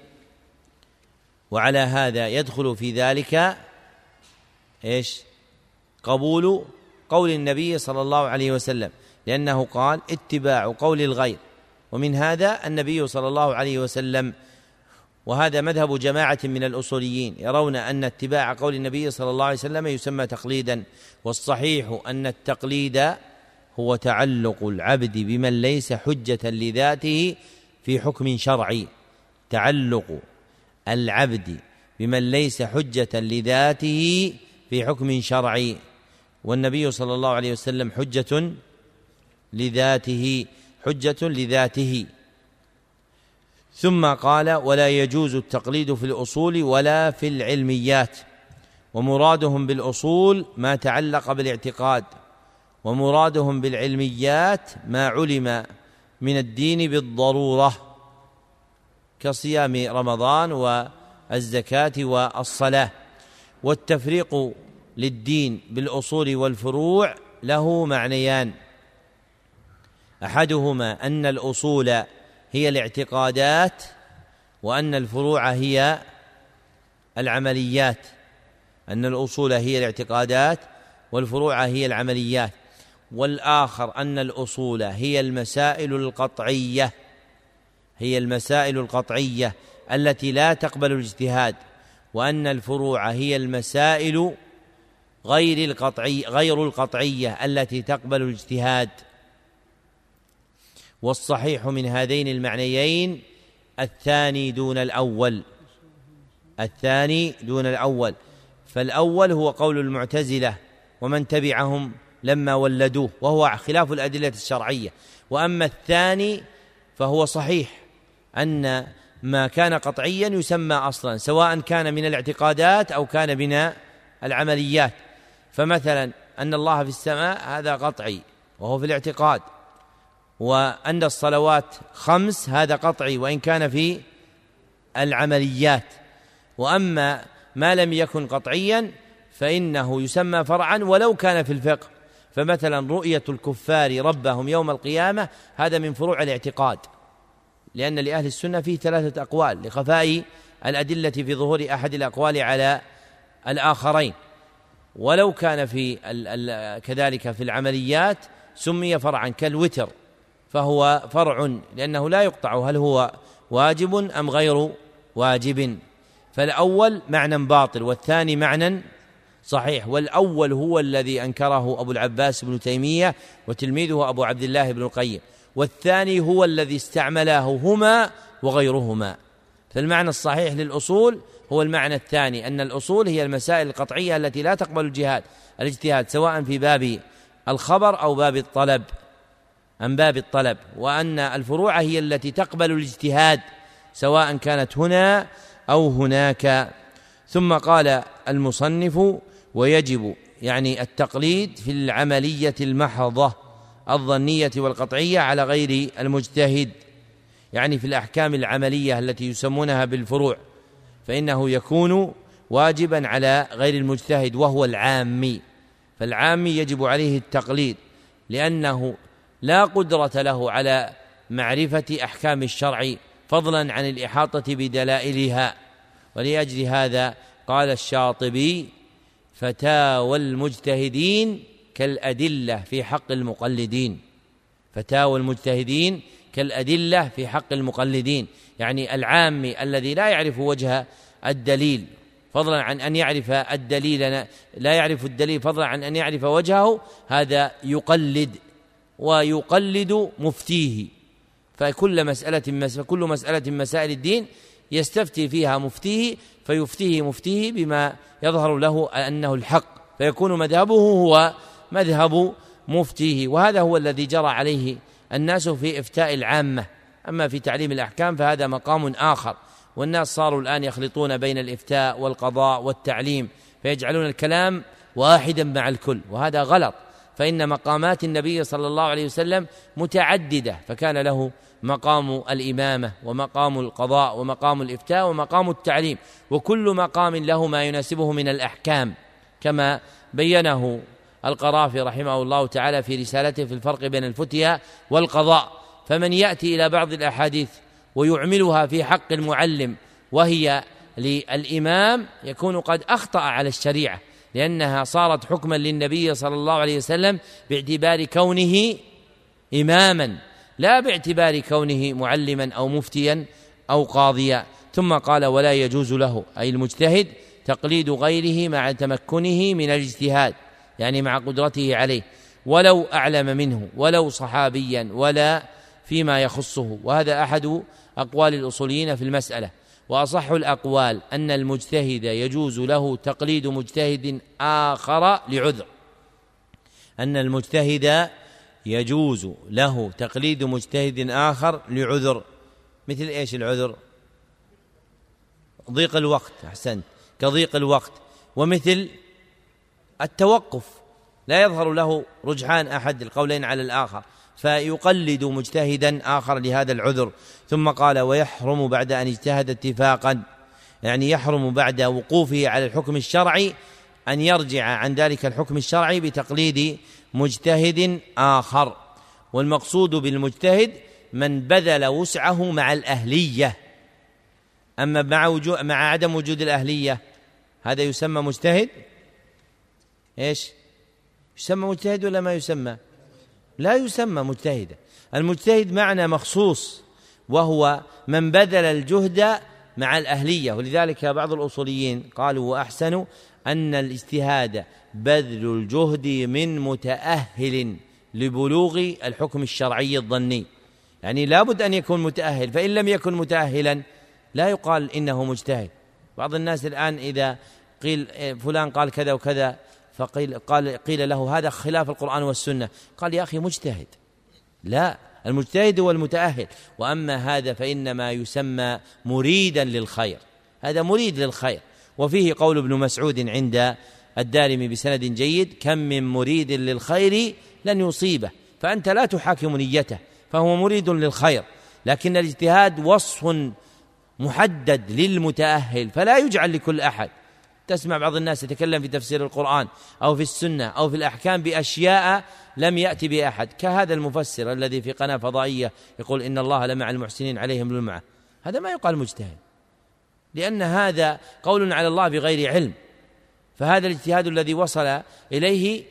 وعلى هذا يدخل في ذلك إيش؟ قبول قول النبي صلى الله عليه وسلم لأنه قال اتباع قول الغير ومن هذا النبي صلى الله عليه وسلم. وهذا مذهب جماعة من الأصوليين يرون أن اتباع قول النبي صلى الله عليه وسلم يسمى تقليدا والصحيح أن التقليد هو تعلق العبد بمن ليس حجة لذاته في حكم شرعي. تعلق العبد بمن ليس حجة لذاته في حكم شرعي. والنبي صلى الله عليه وسلم حجة لذاته حجة لذاته. ثم قال ولا يجوز التقليد في الأصول ولا في العلميات. ومرادهم بالأصول ما تعلق بالاعتقاد ومرادهم بالعلميات ما علم من الدين بالضرورة كصيام رمضان والزكاة والصلاة. والتفريق للدين بالأصول والفروع له معنيان. أحدهما أن الأصول هي الاعتقادات وأن الفروع هي العمليات. أن الأصول هي الاعتقادات والفروع هي العمليات. والآخر أن الأصول هي المسائل القطعية هي المسائل القطعية التي لا تقبل الاجتهاد وأن الفروع هي المسائل غير القطعي غير القطعية التي تقبل الاجتهاد. والصحيح من هذين المعنيين الثاني دون الأول. الثاني دون الأول. فالأول هو قول المعتزلة ومن تبعهم لما ولدوه وهو خلاف الأدلة الشرعية. وأما الثاني فهو صحيح أن ما كان قطعيا يسمى أصلا سواء كان من الاعتقادات أو كان من العمليات. فمثلا أن الله في السماء هذا قطعي وهو في الاعتقاد وأن الصلوات خمس هذا قطعي وإن كان في العمليات. وأما ما لم يكن قطعيا فإنه يسمى فرعا ولو كان في الفقه. فمثلا رؤية الكفار ربهم يوم القيامة هذا من فروع الاعتقاد لأن لأهل السنة فيه ثلاثة أقوال لخفاء الأدلة في ظهور أحد الأقوال على الآخرين. ولو كان في ال ال كذلك في العمليات سمي فرعا كالوتر فهو فرع لأنه لا يقطع هل هو واجب أم غير واجب. فالأول معنى باطل والثاني معنى صحيح والأول هو الذي أنكره أبو العباس بن تيمية وتلميذه أبو عبد الله بن القيم والثاني هو الذي استعملاه هما وغيرهما. فالمعنى الصحيح للأصول هو المعنى الثاني أن الأصول هي المسائل القطعية التي لا تقبل الجهاد الاجتهاد سواء في باب الخبر أو باب الطلب عن باب الطلب. وأن الفروع هي التي تقبل الاجتهاد سواء كانت هنا أو هناك. ثم قال المصنف ويجب يعني التقليد في العملية المحضة الظنية والقطعية على غير المجتهد يعني في الأحكام العملية التي يسمونها بالفروع. فإنه يكون واجبا على غير المجتهد وهو العامي. فالعامي يجب عليه التقليد لأنه لا قدرة له على معرفة أحكام الشرع فضلا عن الإحاطة بدلائلها. ولأجل هذا قال الشاطبي فتاوى المجتهدين كالأدلة في حق المقلدين. فتاوى المجتهدين كالأدلة في حق المقلدين. يعني العامي الذي لا يعرف وجه الدليل فضلا عن أن يعرف الدليل لا يعرف الدليل فضلا عن أن يعرف وجهه هذا يقلد ويقلد مفتيه. فكل مسألة فكل مسألة مسائل الدين يستفتي فيها مفتيه فيفتيه مفتيه بما يظهر له أنه الحق فيكون مذهبه هو مذهب مفتيه. وهذا هو الذي جرى عليه الناس في إفتاء العامة. أما في تعليم الأحكام فهذا مقام آخر والناس صاروا الآن يخلطون بين الإفتاء والقضاء والتعليم فيجعلون الكلام واحدا مع الكل وهذا غلط فإن مقامات النبي صلى الله عليه وسلم متعددة فكان له مقام الإمامة ومقام القضاء ومقام الإفتاء ومقام التعليم وكل مقام له ما يناسبه من الأحكام كما بينه القرافي رحمه الله تعالى في رسالته في الفرق بين الفتيا والقضاء. فمن يأتي إلى بعض الأحاديث ويعملها في حق المعلم وهي للإمام يكون قد أخطأ على الشريعة لأنها صارت حكما للنبي صلى الله عليه وسلم باعتبار كونه إماما لا باعتبار كونه معلما أو مفتيا أو قاضيا. ثم قال ولا يجوز له. أي المجتهد تقليد غيره مع تمكنه من الاجتهاد يعني مع قدرته عليه. ولو أعلم منه ولو صحابيا ولا فيما يخصه وهذا أحد أقوال الأصوليين في المسألة. وأصح الأقوال أن المجتهد يجوز له تقليد مجتهد آخر لعذر. أن المجتهد يجوز له تقليد مجتهد آخر لعذر. مثل إيش العذر؟ ضيق الوقت أحسنت. كضيق الوقت. ومثل التوقف. لا يظهر له رجحان أحد القولين على الآخر. فيقلد مجتهدا آخر لهذا العذر. ثم قال ويحرم بعد أن اجتهد اتفاقا. يعني يحرم بعد وقوفه على الحكم الشرعي أن يرجع عن ذلك الحكم الشرعي بتقليد مجتهد آخر. والمقصود بالمجتهد من بذل وسعه مع الأهلية. أما مع وجود مع عدم وجود الأهلية هذا يسمى مجتهد؟ إيش؟ يسمى مجتهد ولا ما يسمى؟ لا يسمى مجتهدا. المجتهد معنى مخصوص وهو من بذل الجهد مع الأهلية. ولذلك بعض الأصوليين قالوا وأحسنوا أن الاجتهاد بذل الجهد من متأهل لبلوغ الحكم الشرعي الظني. يعني لابد أن يكون متأهل فإن لم يكن متأهلا لا يقال إنه مجتهد. بعض الناس الآن إذا قيل إيه، فلان قال كذا وكذا فقيل قال قيل له هذا خلاف القرآن والسنة. قال يا أخي مجتهد. لا المجتهد هو المتأهل. وأما هذا فإنما يسمى مريدا للخير. هذا مريد للخير. وفيه قول ابن مسعود عند الدارمي بسند جيد كم من مريد للخير لن يصيبه. فأنت لا تحاكم نيته فهو مريد للخير. لكن الاجتهاد وصف محدد للمتأهل فلا يجعل لكل أحد. تسمع بعض الناس يتكلم في تفسير القرآن أو في السنة أو في الأحكام بأشياء لم يأتي بأحد. كهذا المفسر الذي في قناة فضائية يقول إن الله لمع المحسنين عليهم بالمعة هذا ما يقال مجتهد. لأن هذا قول على الله بغير علم. فهذا الاجتهاد الذي وصل إليه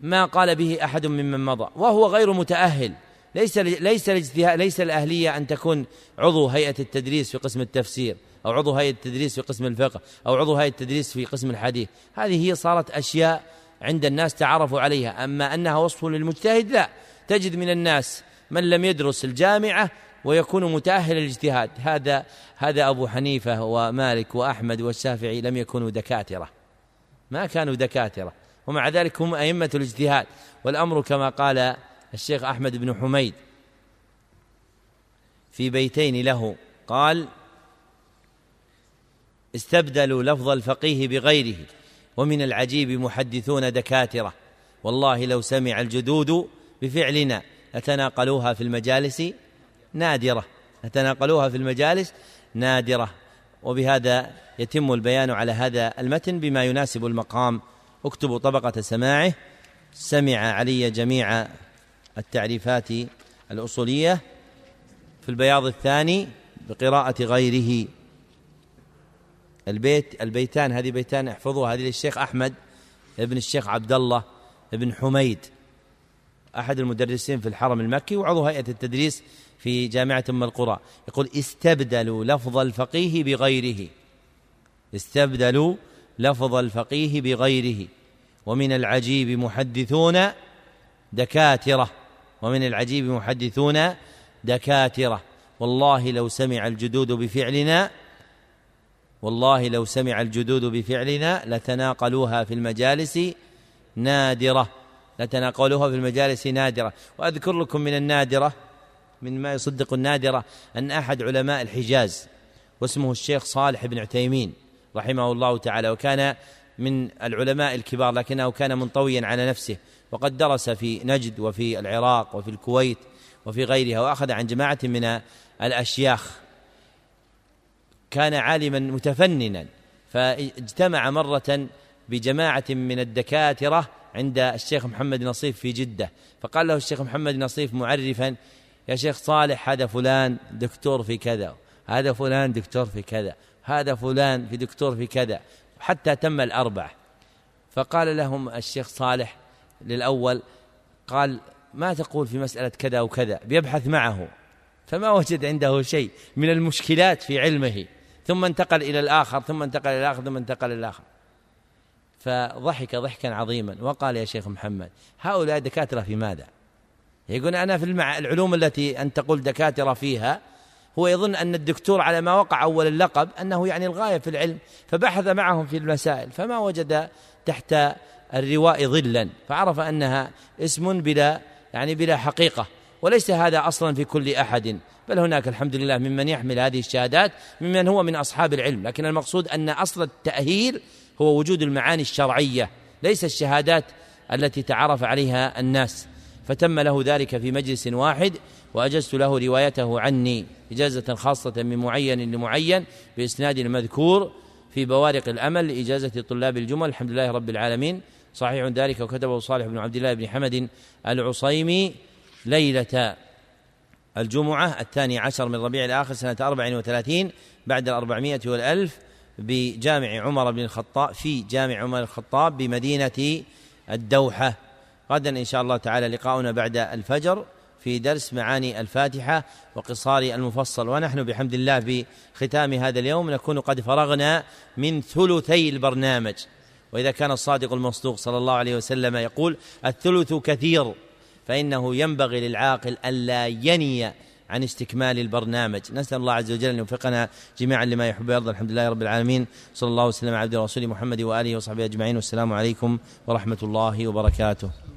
ما قال به أحد ممن مضى. وهو غير متأهل. ليس ليس ليس الأهلية أن تكون عضو هيئة التدريس في قسم التفسير. أو عضو هيئة التدريس في قسم الفقه أو عضو هيئة التدريس في قسم الحديث. هذه هي صارت أشياء عند الناس تعرفوا عليها. أما أنها وصف للمجتهد لا. تجد من الناس من لم يدرس الجامعة ويكون متأهل للاجتهاد. هذا هذا أبو حنيفة ومالك وأحمد والشافعي لم يكونوا دكاترة. ما كانوا دكاترة. ومع ذلك هم أئمة الاجتهاد. والأمر كما قال الشيخ أحمد بن حميد في بيتين له قال استبدلوا لفظ الفقيه بغيره. ومن العجيب محدثون دكاترة. والله لو سمع الجدود بفعلنا لتناقلوها في المجالس نادرة. لتناقلوها في المجالس نادرة. وبهذا يتم البيان على هذا المتن بما يناسب المقام. اكتبوا طبقة سماعه. سمع علي جميع التعريفات الأصولية. في البياض الثاني بقراءة غيره. البيت البيتان هذه بيتان احفظوها. هذه للشيخ أحمد ابن الشيخ عبد الله ابن حميد أحد المدرسين في الحرم المكي وعضو هيئة التدريس في جامعة أم القرى. يقول استبدلوا لفظ الفقيه بغيره. استبدلوا لفظ الفقيه بغيره. ومن العجيب محدثون دكاترة. ومن العجيب محدثون دكاترة. والله لو سمع الجدود بفعلنا والله لو سمع الجدود بفعلنا لتناقلوها في المجالس نادرة. لتناقلوها في المجالس نادرة. وأذكر لكم من النادرة من ما يصدق النادرة أن أحد علماء الحجاز واسمه الشيخ صالح بن عثيمين رحمه الله تعالى وكان من العلماء الكبار لكنه كان منطويا على نفسه وقد درس في نجد وفي العراق وفي الكويت وفي غيرها وأخذ عن جماعة من الأشياخ. كان عالما متفننا فاجتمع مرة بجماعة من الدكاترة عند الشيخ محمد نصيف في جدة فقال له الشيخ محمد نصيف معرفا يا شيخ صالح هذا فلان دكتور في كذا هذا فلان دكتور في كذا هذا فلان في دكتور في كذا حتى تم الأربعة. فقال لهم الشيخ صالح للأول قال ما تقول في مسألة كذا وكذا بيبحث معه فما وجد عنده شيء من المشكلات في علمه. ثم انتقل إلى الآخر ثم انتقل إلى الآخر ثم انتقل إلى الآخر. فضحك ضحكا عظيما وقال يا شيخ محمد هؤلاء دكاترة في ماذا؟ يقول أنا في المع... العلوم التي أن تقول دكاترة فيها هو يظن أن الدكتور على ما وقع أول اللقب أنه يعني الغاية في العلم فبحث معهم في المسائل فما وجد تحت الرواء ظلا فعرف أنها اسم بلا يعني بلا حقيقة. وليس هذا أصلا في كل أحد بل هناك الحمد لله ممن يحمل هذه الشهادات ممن هو من أصحاب العلم لكن المقصود أن أصل التأهيل هو وجود المعاني الشرعية ليس الشهادات التي تعرف عليها الناس. فتم له ذلك في مجلس واحد وأجزت له روايته عني إجازة خاصة من معين لمعين بإسناد المذكور في بوارق الأمل لإجازة طلاب الجمل. الحمد لله رب العالمين. صحيح ذلك وكتبه صالح بن عبد الله بن حمد العصيمي. ليلة الجمعة الثاني عشر من ربيع الآخر سنة أربع وثلاثين بعد الأربعمائة والألف بجامع عمر بن الخطاب في جامع عمر الخطاب بمدينة الدوحة. غدا إن شاء الله تعالى لقاؤنا بعد الفجر في درس معاني الفاتحة وقصار المفصل. ونحن بحمد الله بختام هذا اليوم. نكون قد فرغنا من ثلثي البرنامج. وإذا كان الصادق المصدوق صلى الله عليه وسلم يقول الثلث كثير. فإنه ينبغي للعاقل ألا يني عن استكمال البرنامج. نسأل الله عز وجل أن يوفقنا جميعا لما يحب ويرضى. الحمد لله رب العالمين. صلى الله وسلم على عبد رسول محمد وآله وصحبه أجمعين. والسلام عليكم ورحمة الله وبركاته.